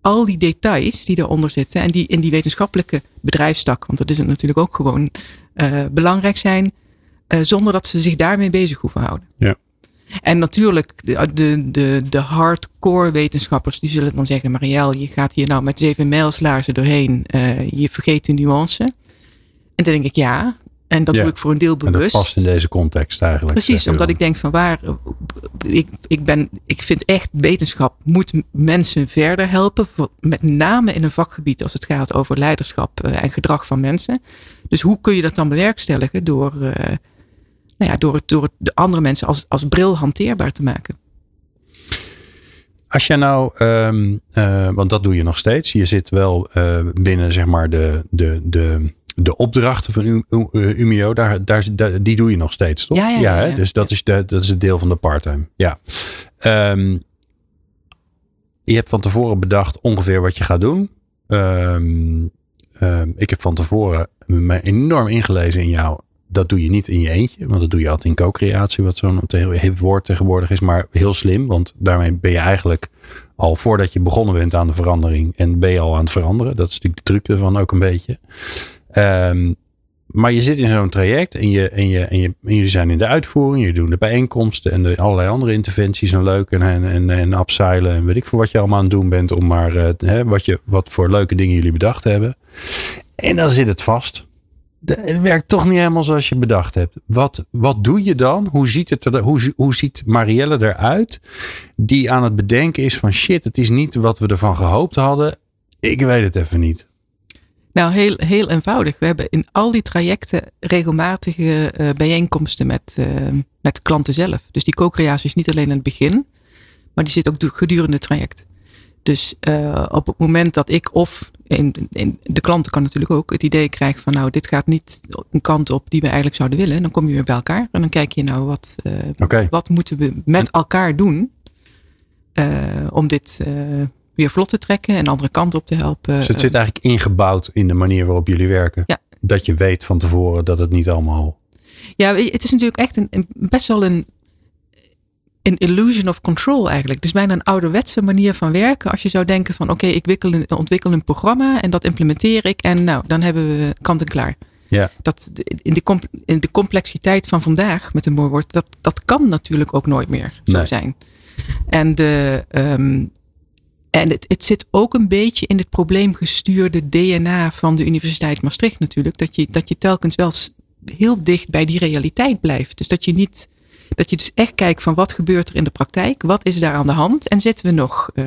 al die details die eronder zitten en die in die wetenschappelijke bedrijfstak, want dat is het natuurlijk ook gewoon, eh, belangrijk zijn, eh, zonder dat ze zich daarmee bezig hoeven houden. Ja. En natuurlijk, de, de, de, de hardcore wetenschappers, die zullen dan zeggen, Marielle, je gaat hier nou met zeven mijlslaarzen doorheen, eh, je vergeet de nuance. En dan denk ik, ja, en dat Ja. doe ik voor een deel En dat bewust. past in deze context eigenlijk. Precies, omdat dan. ik denk van waar. Ik, ik, ben, ik vind echt wetenschap moet mensen verder helpen. voor- Met name in een vakgebied als het gaat over leiderschap eh, en gedrag van mensen. Dus hoe kun je dat dan bewerkstelligen door, eh, nou ja, door, het, door het de andere mensen als, als bril hanteerbaar te maken? Als jij nou, ehm, eh, want dat doe je nog steeds. Je zit wel eh, binnen zeg maar de, de, de, de opdrachten van Umio. Daar, daar, daar- die doe je nog steeds, toch? Ja, ja, ja, hè? ja. Dus dat is, de, dat is het deel van de parttime. Ja. Ehm, je hebt van tevoren bedacht ongeveer wat je gaat doen. Ehm, ik heb van tevoren me enorm ingelezen in jou. Dat doe je niet in je eentje, want dat doe je altijd in co-creatie, wat zo'n woord tegenwoordig is. Maar heel slim, want daarmee ben je eigenlijk al voordat je begonnen bent aan de verandering en ben je al aan het veranderen. Dat is natuurlijk de truc ervan ook een beetje. Ehm, maar je zit in zo'n traject en, je, en, je, en, jullie zijn in de uitvoering, je doet de bijeenkomsten en de, allerlei andere interventies en leuk en, en, en, en en weet ik veel wat je allemaal aan het doen bent om maar eh, hè, wat, je, wat voor leuke dingen jullie bedacht hebben. En dan zit het vast. Het werkt toch niet helemaal zoals je bedacht hebt. Wat, wat doe je dan? Hoe ziet, het hoe, hoe ziet Marielle eruit? Die aan het bedenken is van shit, het is niet wat we ervan gehoopt hadden. Ik weet het even niet. Nou, heel, heel eenvoudig. We hebben in al die trajecten regelmatige eh, bijeenkomsten met, eh, met klanten zelf. Dus die co-creatie is niet alleen in het begin, maar die zit ook du- gedurende het traject. Dus eh, op het moment dat ik of in, in, de klanten kan natuurlijk ook het idee krijgen van nou, dit gaat niet een kant op die we eigenlijk zouden willen. Dan kom je weer bij elkaar en dan kijk je nou wat, eh, wat moeten we met elkaar doen eh, om dit eh, weer vlot te trekken en de andere kant op te helpen. Dus het zit eigenlijk ingebouwd in de manier waarop jullie werken. Ja. Dat je weet van tevoren dat het niet allemaal. Ja, het is natuurlijk echt een, een- best wel een, een illusion of control eigenlijk. Het is bijna een ouderwetse manier van werken. Als je zou denken van oké, ik een- ontwikkel een programma en dat implementeer ik en nou, dan hebben we kant en klaar. Ja. Dat, in, de, in de complexiteit van vandaag, met een mooi woord, dat, dat kan natuurlijk ook nooit meer zo Nee. zijn. En, de, ehm, en het, het zit ook een beetje in het probleemgestuurde DNA van de Universiteit Maastricht natuurlijk. Dat je, dat je telkens wel heel dicht bij die realiteit blijft. Dus dat je niet, dat je dus echt kijkt van wat gebeurt er in de praktijk? Wat is daar aan de hand? En zitten we nog eh,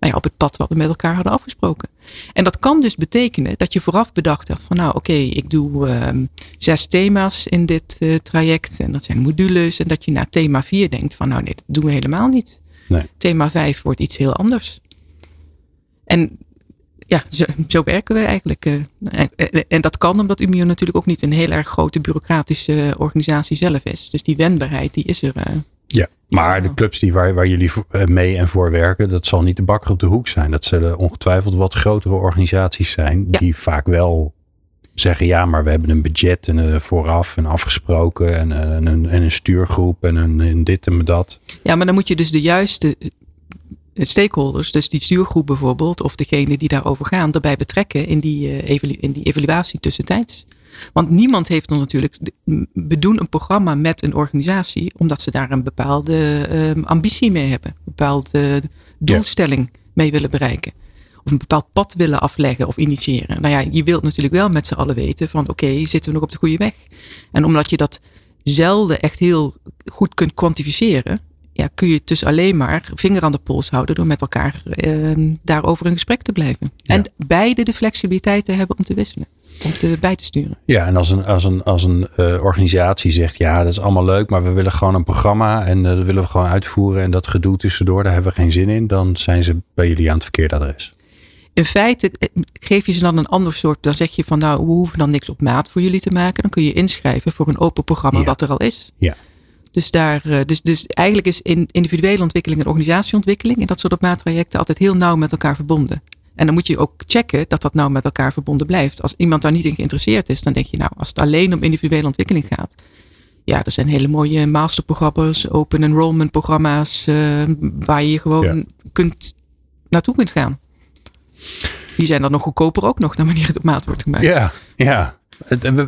nou ja, op het pad wat we met elkaar hadden afgesproken? En dat kan dus betekenen dat je vooraf bedacht hebt van nou oké, ik doe ehm, zes thema's in dit eh, traject. En dat zijn modules. En dat je na thema vier denkt van nou nee, dat doen we helemaal niet. Nee. Thema vijf wordt iets heel anders. En ja, zo, zo werken we eigenlijk. eh. En, en- en dat kan omdat Umio natuurlijk ook niet een heel erg grote bureaucratische organisatie zelf is. Dus die wendbaarheid die is er. eh. Ja. Maar de clubs die waar, waar jullie eh, mee en voor werken, dat zal niet de bakker op de hoek zijn. Dat zullen ongetwijfeld wat grotere organisaties zijn. Ja. Die vaak wel zeggen, ja, maar we hebben een budget en eh, vooraf en afgesproken en, eh, en, een, en een stuurgroep en een, en dit en dat. Ja, maar dan moet je dus de juiste stakeholders, dus die stuurgroep bijvoorbeeld, of degene die daarover gaan, erbij betrekken in die, evalu in die evaluatie tussentijds. Want niemand heeft ons natuurlijk. We doen een programma met een organisatie omdat ze daar een bepaalde uh, ambitie mee hebben. Een bepaalde doelstelling mee willen bereiken. Of een bepaald pad willen afleggen of initiëren. Nou ja, je wilt natuurlijk wel met z'n allen weten van oké, zitten we nog op de goede weg? En omdat je dat zelden echt heel goed kunt kwantificeren, ja, kun je dus alleen maar vinger aan de pols houden door met elkaar uh, daarover in gesprek te blijven. En beide de flexibiliteit te hebben om te wisselen om te, bij te sturen. Ja, en als een, als een, als een uh, organisatie zegt, ja, dat is allemaal leuk, maar we willen gewoon een programma en uh, dat willen we gewoon uitvoeren en dat gedoe tussendoor, daar hebben we geen zin in, dan zijn ze bij jullie aan het verkeerde adres. In feite eh, geef je ze dan een ander soort, dan zeg je van nou, we hoeven dan niks op maat voor jullie te maken, dan kun je inschrijven voor een open programma ja. wat er al is. Ja. Dus, daar, dus, dus eigenlijk is in individuele ontwikkeling en organisatieontwikkeling in dat soort maattrajecten altijd heel nauw met elkaar verbonden. En dan moet je ook checken dat dat nou met elkaar verbonden blijft. Als iemand daar niet in geïnteresseerd is, dan denk je nou, als het alleen om individuele ontwikkeling gaat. Ja, er zijn hele mooie masterprogramma's, open enrollment programma's, uh, waar je gewoon kunt, naartoe kunt gaan. Die zijn dan nog goedkoper ook nog, dan wanneer het op maat wordt gemaakt. Ja, ja.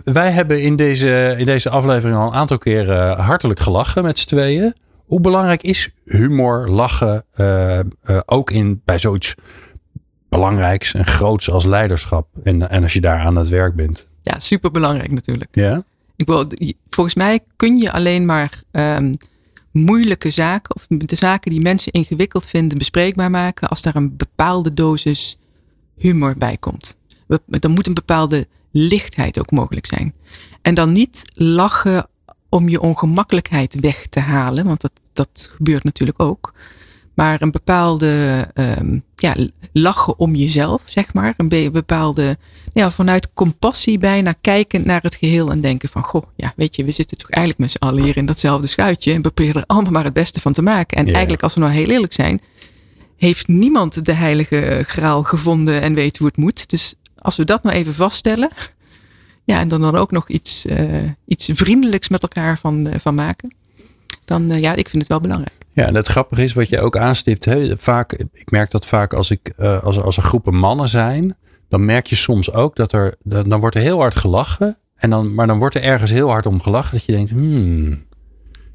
Wij hebben in deze, in deze aflevering al een aantal keren hartelijk gelachen met z'n tweeën. Hoe belangrijk is humor, lachen, uh, uh, ook in, bij zoiets belangrijks en groots als leiderschap. En, en als je daar aan het werk bent. Ja, super belangrijk natuurlijk. Ja. Ik wil, volgens mij kun je alleen maar um, moeilijke zaken of de zaken die mensen ingewikkeld vinden bespreekbaar maken als daar een bepaalde dosis humor bij komt. Dan moet een bepaalde lichtheid ook mogelijk zijn. En dan niet lachen om je ongemakkelijkheid weg te halen, want dat, dat gebeurt natuurlijk ook maar een bepaalde um, ja, lachen om jezelf, zeg maar. Een bepaalde, ja, vanuit compassie bijna kijken naar het geheel en denken van, goh, ja, weet je, we zitten toch eigenlijk met z'n allen hier in datzelfde schuitje en we proberen er allemaal maar het beste van te maken. En eigenlijk, als we nou heel eerlijk zijn, heeft niemand de heilige graal gevonden en weet hoe het moet. Dus als we dat nou even vaststellen, *laughs* ja, en dan, dan ook nog iets, uh, iets vriendelijks met elkaar van, uh, van maken, dan, uh, ja, ik vind het wel belangrijk. Ja, en het grappige is wat je ook aanstipt. Hè, vaak, ik merk dat vaak als, ik, als, als er groepen mannen zijn, dan merk je soms ook dat er, dan wordt er heel hard gelachen. En dan, maar dan wordt er ergens heel hard om gelachen dat je denkt, hmm,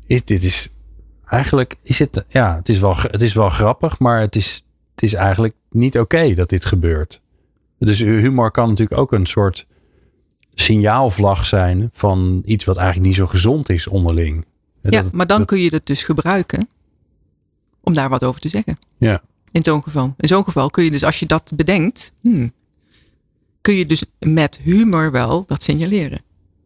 is, dit is eigenlijk, is het, ja, het is wel, het is wel grappig, maar het is, het is eigenlijk niet oké dat dit gebeurt. Dus humor kan natuurlijk ook een soort signaalvlag zijn van iets wat eigenlijk niet zo gezond is onderling. Ja, dat, maar dan dat, kun je het dus gebruiken om daar wat over te zeggen. Ja. In zo'n geval. In zo'n geval kun je dus, als je dat bedenkt, hmm, kun je dus met humor wel dat signaleren.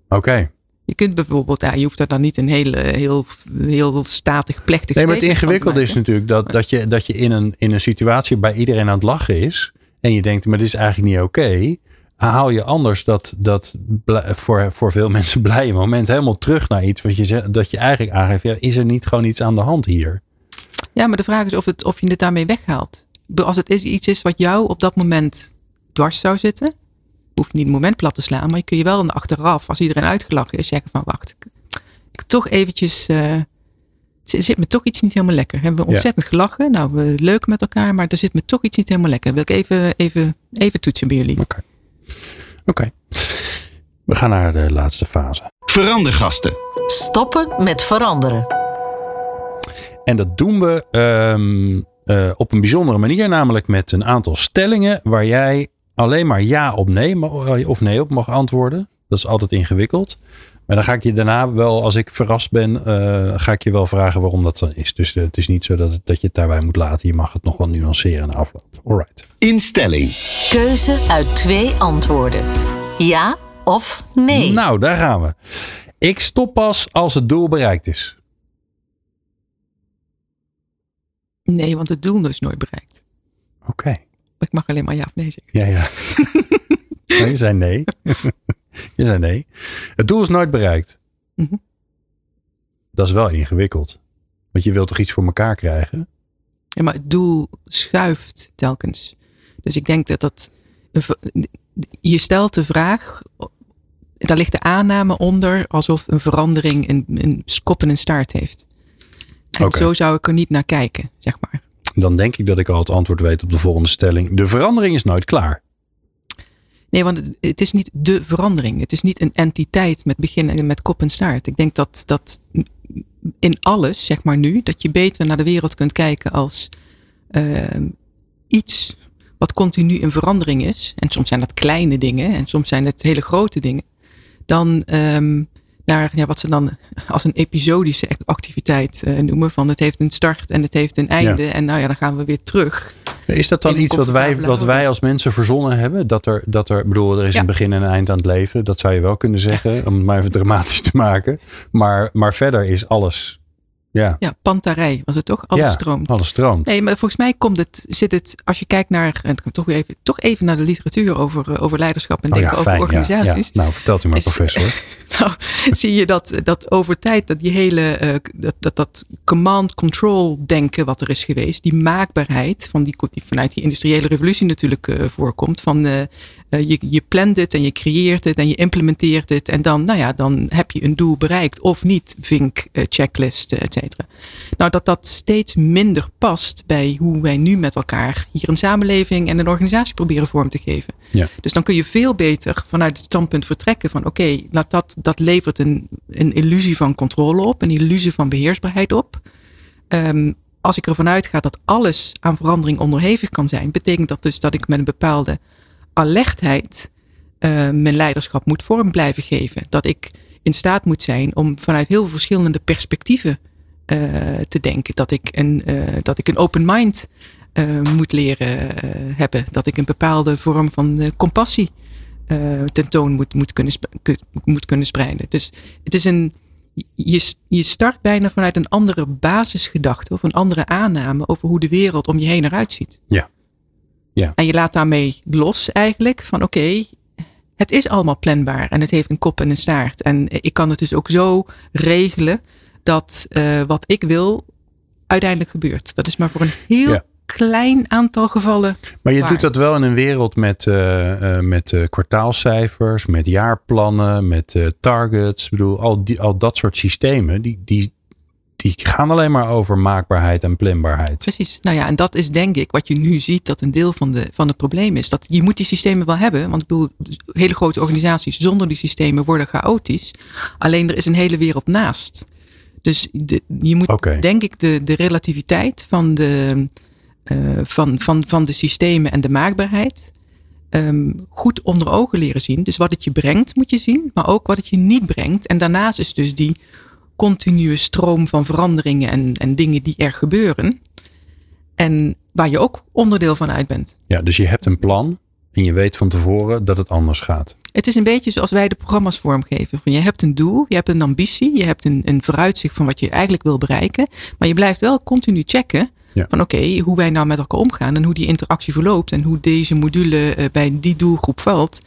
Oké. Okay. Je kunt bijvoorbeeld, ja, je hoeft er dan niet een hele, heel, heel statig, plechtig Nee, maar het ingewikkelde is natuurlijk dat, dat je, dat je in, een, in een situatie bij iedereen aan het lachen is. En je denkt, maar dit is eigenlijk niet oké. Haal je anders dat, dat voor, voor veel *laughs* mensen blije moment helemaal terug naar iets wat je, dat je eigenlijk aangeeft. Ja, is er niet gewoon iets aan de hand hier? Ja, maar de vraag is of, het, of je het daarmee weghaalt. Als het iets is wat jou op dat moment dwars zou zitten, hoeft niet het moment plat te slaan, maar je kun je wel de achteraf, als iedereen uitgelachen is, zeggen van wacht, ik toch eventjes, er zit me toch iets niet helemaal lekker. Hebben we ontzettend ja. gelachen, nou we leuk met elkaar, maar er zit me toch iets niet helemaal lekker. Wil ik even, even, even toetsen bij jullie. Oké. Okay. Okay. We gaan naar de laatste fase. Verandergasten. Stoppen met veranderen. En dat doen we um, uh, op een bijzondere manier, namelijk met een aantal stellingen waar jij alleen maar ja of nee, of nee op mag antwoorden. Dat is altijd ingewikkeld. Maar dan ga ik je daarna wel, als ik verrast ben, uh, ga ik je wel vragen waarom dat dan is. Dus uh, het is niet zo dat, dat je het daarbij moet laten. Je mag het nog wel nuanceren na afloop. Alright. Instelling. Keuze uit twee antwoorden. Ja of nee? Nou, daar gaan we. Ik stop pas als het doel bereikt is. Nee, want het doel is nooit bereikt. Oké. Okay. Ik mag alleen maar ja of nee zeggen. Ja, ja. *laughs* nee, je zei nee. *laughs* je zei nee. Het doel is nooit bereikt. Mm -hmm. Dat is wel ingewikkeld. Want je wilt toch iets voor elkaar krijgen? Ja, maar het doel schuift telkens. Dus ik denk dat dat. Je stelt de vraag. Daar ligt de aanname onder alsof een verandering een, een en een staart heeft. En okay. zo zou ik er niet naar kijken, zeg maar. Dan denk ik dat ik al het antwoord weet op de volgende stelling. De verandering is nooit klaar. Nee, want het, het is niet de verandering. Het is niet een entiteit met begin en met kop en staart. Ik denk dat, dat in alles, zeg maar nu, dat je beter naar de wereld kunt kijken als ehm, iets wat continu in verandering is. En soms zijn dat kleine dingen en soms zijn het hele grote dingen. Dan ehm, naar ja, wat ze dan als een episodische activiteit eh, noemen. Van het heeft een start en het heeft een einde. En nou ja, dan gaan we weer terug. Is dat dan iets wat wij, wat wij als mensen verzonnen hebben? Dat er, dat er, bedoel, er is een begin en een eind aan het leven. Dat zou je wel kunnen zeggen, om het maar even dramatisch te maken. Maar, maar verder is alles ja, ja pantarij was het toch? Alles ja, stroomt. Alles stroomt. Nee, maar volgens mij komt het, zit het, als je kijkt naar, en toch even, toch even naar de literatuur over, eh, over leiderschap en oh denken over organisaties. Ja, nou, vertelt u maar, professor. *laughs* nou, zie je dat, dat over tijd, dat die hele, uh, dat, dat, dat command-control denken wat er is geweest, die maakbaarheid van die, die vanuit die industriële revolutie natuurlijk uh, voorkomt, van uh, je, je plant het en je creëert het en je implementeert het. En dan, nou ja, dan heb je een doel bereikt of niet. Vink, uh, checklist, et cetera. Nou, dat dat steeds minder past bij hoe wij nu met elkaar hier een samenleving en een organisatie proberen vorm te geven. Ja. Dus dan kun je veel beter vanuit het standpunt vertrekken van oké, dat, dat levert een, een illusie van controle op, een illusie van beheersbaarheid op. Um, als ik ervan uitga dat alles aan verandering onderhevig kan zijn, betekent dat dus dat ik met een bepaalde alertheid uh, mijn leiderschap moet vorm blijven geven. Dat ik in staat moet zijn om vanuit heel verschillende perspectieven uh, te denken. Dat ik een, uh, dat ik een open mind moet leren hebben. Dat ik een bepaalde vorm van compassie tentoon moet, moet, kunnen, moet kunnen spreiden. Dus het is een. Je, je start bijna vanuit een andere basisgedachte of een andere aanname over hoe de wereld om je heen eruit ziet. Ja. Ja. En je laat daarmee los eigenlijk van oké, het is allemaal planbaar en het heeft een kop en een staart. En ik kan het dus ook zo regelen dat uh, wat ik wil uiteindelijk gebeurt. Dat is maar voor een heel klein aantal gevallen. Maar je doet dat wel in een wereld met, uh, uh, met kwartaalcijfers, met jaarplannen, met targets. Ik bedoel, al, die, al dat soort systemen, die, die, die gaan alleen maar over maakbaarheid en planbaarheid. Precies. Nou ja, en dat is denk ik wat je nu ziet dat een deel van, de, van het probleem is. Dat je moet die systemen wel hebben. Want ik bedoel, hele grote organisaties zonder die systemen worden chaotisch. Alleen er is een hele wereld naast. Dus de, je moet denk ik de, de relativiteit van de, uh, van, van, van de systemen en de maakbaarheid um, goed onder ogen leren zien. Dus wat het je brengt moet je zien, maar ook wat het je niet brengt. En daarnaast is dus die continue stroom van veranderingen en, en dingen die er gebeuren. En waar je ook onderdeel van uit bent. Ja, dus je hebt een plan en je weet van tevoren dat het anders gaat. Het is een beetje zoals wij de programma's vormgeven. Je hebt een doel, je hebt een ambitie, je hebt een, een vooruitzicht van wat je eigenlijk wil bereiken. Maar je blijft wel continu checken van oké, hoe wij nou met elkaar omgaan en hoe die interactie verloopt en hoe deze module uh, bij die doelgroep valt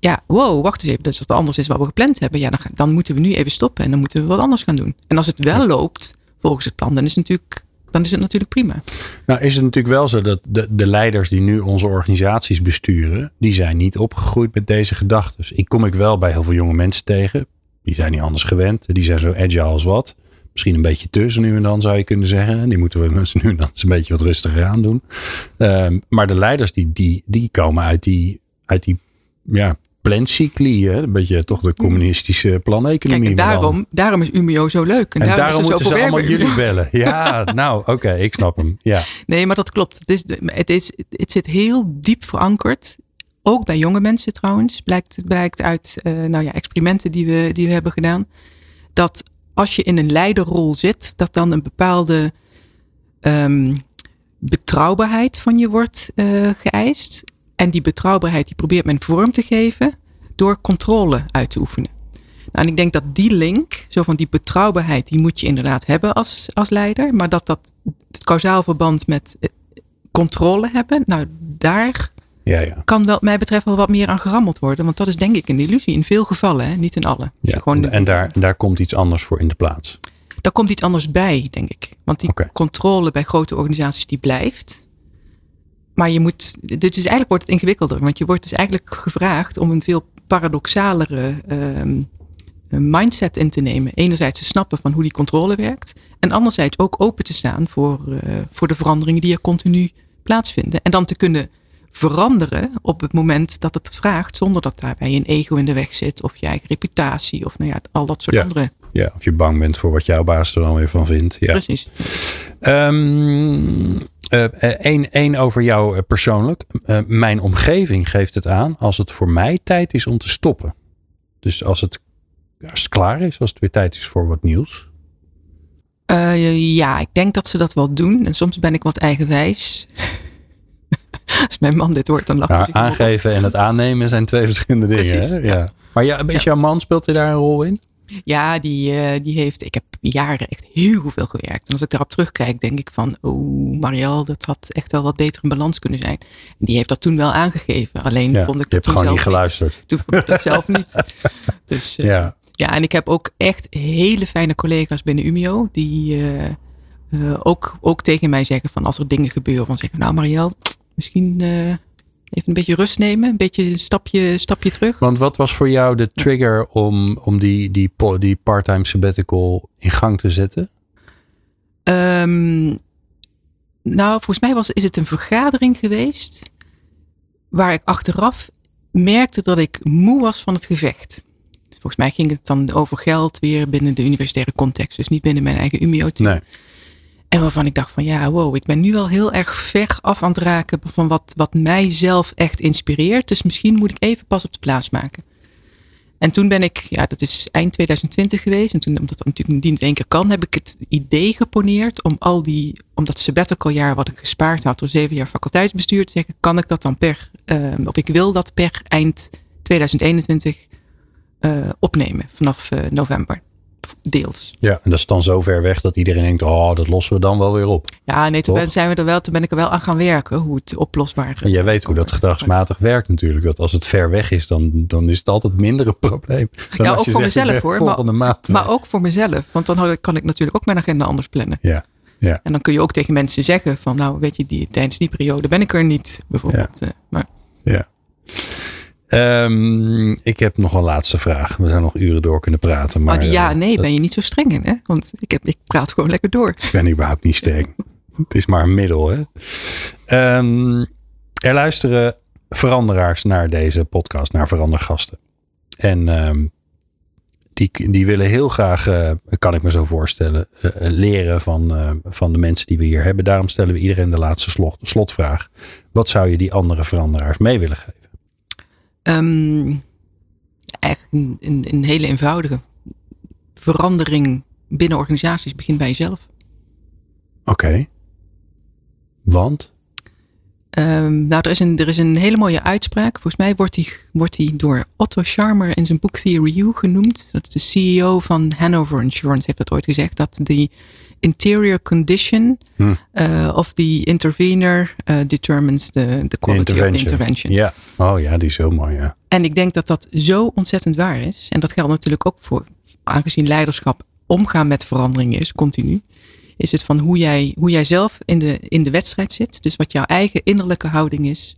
ja, wow, wacht eens even, dat is wat anders is wat we gepland hebben. Ja, dan, dan moeten we nu even stoppen en dan moeten we wat anders gaan doen. En als het wel loopt volgens het plan, dan is het natuurlijk dan is het natuurlijk prima. Nou is het natuurlijk wel zo dat de, de leiders die nu onze organisaties besturen, die zijn niet opgegroeid met deze gedachten. Ik kom ik wel bij heel veel jonge mensen tegen. Die zijn niet anders gewend. Die zijn zo agile als wat. Misschien een beetje tussen nu en dan zou je kunnen zeggen. Die moeten we *laughs* nu en dan eens een beetje wat rustiger aan doen. Um, maar de leiders die, die, die komen uit die, uit die ja, plancycli, hè? een beetje toch de communistische planeconomie. Kijk, daarom, daarom is Umio zo leuk. En, daarom, daarom moeten ze allemaal jullie bellen. Ja, *laughs* nou oké, ik snap hem. Ja. Nee, maar dat klopt. Het, is, het, is, het zit heel diep verankerd. Ook bij jonge mensen trouwens, blijkt, blijkt uit uh, nou ja, experimenten die we, die we hebben gedaan. Dat als je in een leiderrol zit, dat dan een bepaalde um, betrouwbaarheid van je wordt uh, geëist. En die betrouwbaarheid die probeert men vorm te geven door controle uit te oefenen. Nou, en ik denk dat die link, zo van die betrouwbaarheid, die moet je inderdaad hebben als, als leider. Maar dat dat het kausaal verband met eh, controle hebben, nou daar ja, ja. kan wel, mij betreft wel wat meer aan gerammeld worden. Want dat is denk ik een illusie in veel gevallen, hè? niet in alle. Ja, en daar, daar komt iets anders voor in de plaats. Daar komt iets anders bij, denk ik. Want die controle bij grote organisaties die blijft. Maar je moet, dus eigenlijk wordt het ingewikkelder. Want je wordt dus eigenlijk gevraagd om een veel paradoxalere um, mindset in te nemen. Enerzijds te snappen van hoe die controle werkt. En anderzijds ook open te staan voor, eh, voor de veranderingen die er continu plaatsvinden. En dan te kunnen veranderen op het moment dat het vraagt, zonder dat daarbij een ego in de weg zit, of je eigen reputatie, of nou ja, al dat soort Ja. andere. Ja, of je bang bent voor wat jouw baas er dan weer van vindt. Ja. Precies. Eén één over jou eh, persoonlijk. Eh, mijn omgeving geeft het aan als het voor mij tijd is om te stoppen. Dus als het, als het klaar is, als het weer tijd is voor wat nieuws. Eh, ja, ik denk dat ze dat wel doen. En soms ben ik wat eigenwijs. *laughs* Als mijn man dit hoort, dan lacht hij helemaal aangeven en het aannemen zijn twee verschillende dingen. Precies, hè? ja. Ja. Maar ja, is jouw man, speelt hij daar een rol in? Ja, die, eh, die heeft. Ik heb jaren echt heel veel gewerkt. En als ik daarop terugkijk, denk ik van. Oh, Marielle, dat had echt wel wat beter in balans kunnen zijn. En die heeft dat toen wel aangegeven. Alleen Ja, vond ik dat toen gewoon niet zelf geluisterd. Toen vond ik dat zelf niet. *laughs* Dus eh, ja. Ja. en ik heb ook echt hele fijne collega's binnen Umio. Die eh, ook, ook tegen mij zeggen van als er dingen gebeuren. Van zeggen, nou Marielle, misschien even een beetje rust nemen. Een beetje een stapje, stapje terug. Want wat was voor jou de trigger om, om die, die, die part-time sabbatical in gang te zetten? Ehm, nou, volgens mij was, is het een vergadering geweest. Waar ik achteraf merkte dat ik moe was van het gevecht. Volgens mij ging het dan over geld weer binnen de universitaire context. Dus niet binnen mijn eigen UMIO-team. Nee. En waarvan ik dacht van ja, wow, ik ben nu wel heel erg ver af aan het raken van wat, wat mij zelf echt inspireert. Dus misschien moet ik even pas op de plaats maken. En toen ben ik, ja, dat is eind 2020 geweest. En toen, omdat dat natuurlijk niet in één keer kan, heb ik het idee geponeerd om al die, om dat sabbatical jaar wat ik gespaard had door zeven jaar faculteitsbestuur te zeggen, kan ik dat dan per, eh, of ik wil dat per eind 2021 eh, opnemen vanaf eh, november. Deels. Ja, en dat is dan zo ver weg dat iedereen denkt, oh, dat lossen we dan wel weer op. Ja, nee, toen ben, zijn we er wel, toen ben ik er wel aan gaan werken, hoe het oplosbaar En jij weet hoe dat gedragsmatig werkt natuurlijk. Dat als het ver weg is, dan, dan is het altijd minder een probleem. Dan Ja, ook voor zegt, mezelf hoor. Maar, Volgende maand. maar ook voor mezelf. Want dan kan ik natuurlijk ook mijn agenda anders plannen. Ja, ja. En dan kun je ook tegen mensen zeggen van nou weet je, die, tijdens die periode ben ik er niet bijvoorbeeld. Eh, maar ja. Ehm, ik heb nog een laatste vraag. We zijn nog uren door kunnen praten. Maar Maar die ja, eh, nee, dat- ben je niet zo streng in, hè? Want ik, heb, ik praat gewoon lekker door. ik ben überhaupt niet streng. het is maar een middel. Hè? Ehm, er luisteren veranderaars naar deze podcast, naar verandergasten. En ehm, die, die willen heel graag, eh, kan ik me zo voorstellen, eh, leren van, van de mensen die we hier hebben. Daarom stellen we iedereen de laatste slot, slotvraag. Wat zou je die andere veranderaars mee willen geven? Ehm, eigenlijk een, een, hele eenvoudige verandering binnen organisaties begint bij jezelf. Oké. Want? Ehm, nou, er is, een, er is een hele mooie uitspraak. Volgens mij wordt die, wordt die door Otto Scharmer in zijn boek Theory U genoemd. Dat is de CEO van Hanover Insurance heeft dat ooit gezegd. Dat de interior condition Hm. uh, of the intervener uh, determines the, the quality of the intervention. Ja. Oh ja, die is heel mooi. Ja. En ik denk dat dat zo ontzettend waar is. En dat geldt natuurlijk ook voor, aangezien leiderschap omgaan met verandering is, continu. Is het van hoe jij, hoe jij zelf in de, in de wedstrijd zit. Dus wat jouw eigen innerlijke houding is.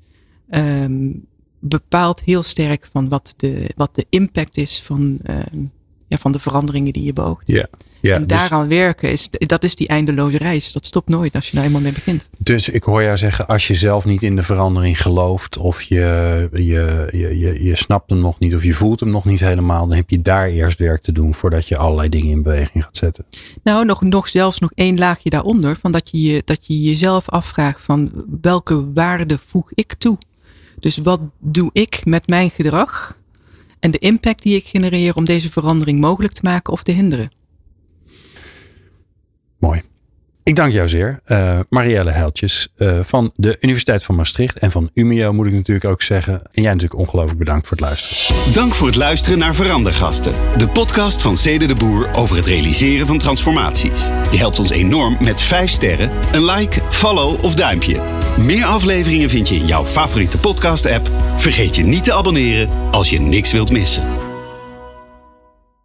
Um, bepaalt heel sterk van wat de, wat de impact is van, um, ja, van de veranderingen die je beoogt. Ja. Ja, en daaraan dus, werken, is, dat is die eindeloze reis. Dat stopt nooit als je daar eenmaal mee begint. Dus ik hoor jou zeggen, als je zelf niet in de verandering gelooft, of je, je, je, je, je snapt hem nog niet, of je voelt hem nog niet helemaal, dan heb je daar eerst werk te doen voordat je allerlei dingen in beweging gaat zetten. Nou, nog, nog zelfs nog één laagje daaronder, van dat je, dat je jezelf afvraagt van welke waarde voeg ik toe? Dus wat doe ik met mijn gedrag en de impact die ik genereer om deze verandering mogelijk te maken of te hinderen? Mooi. Ik dank jou zeer, uh, Marielle Heiltjes uh, van de Universiteit van Maastricht en van Umio moet ik natuurlijk ook zeggen. En jij natuurlijk ongelooflijk bedankt voor het luisteren. Dank voor het luisteren naar Verandergasten, de podcast van Cede de Boer over het realiseren van transformaties. Je helpt ons enorm met 5 sterren, een like, follow of duimpje. Meer afleveringen vind je in jouw favoriete podcast-app. Vergeet je niet te abonneren als je niks wilt missen.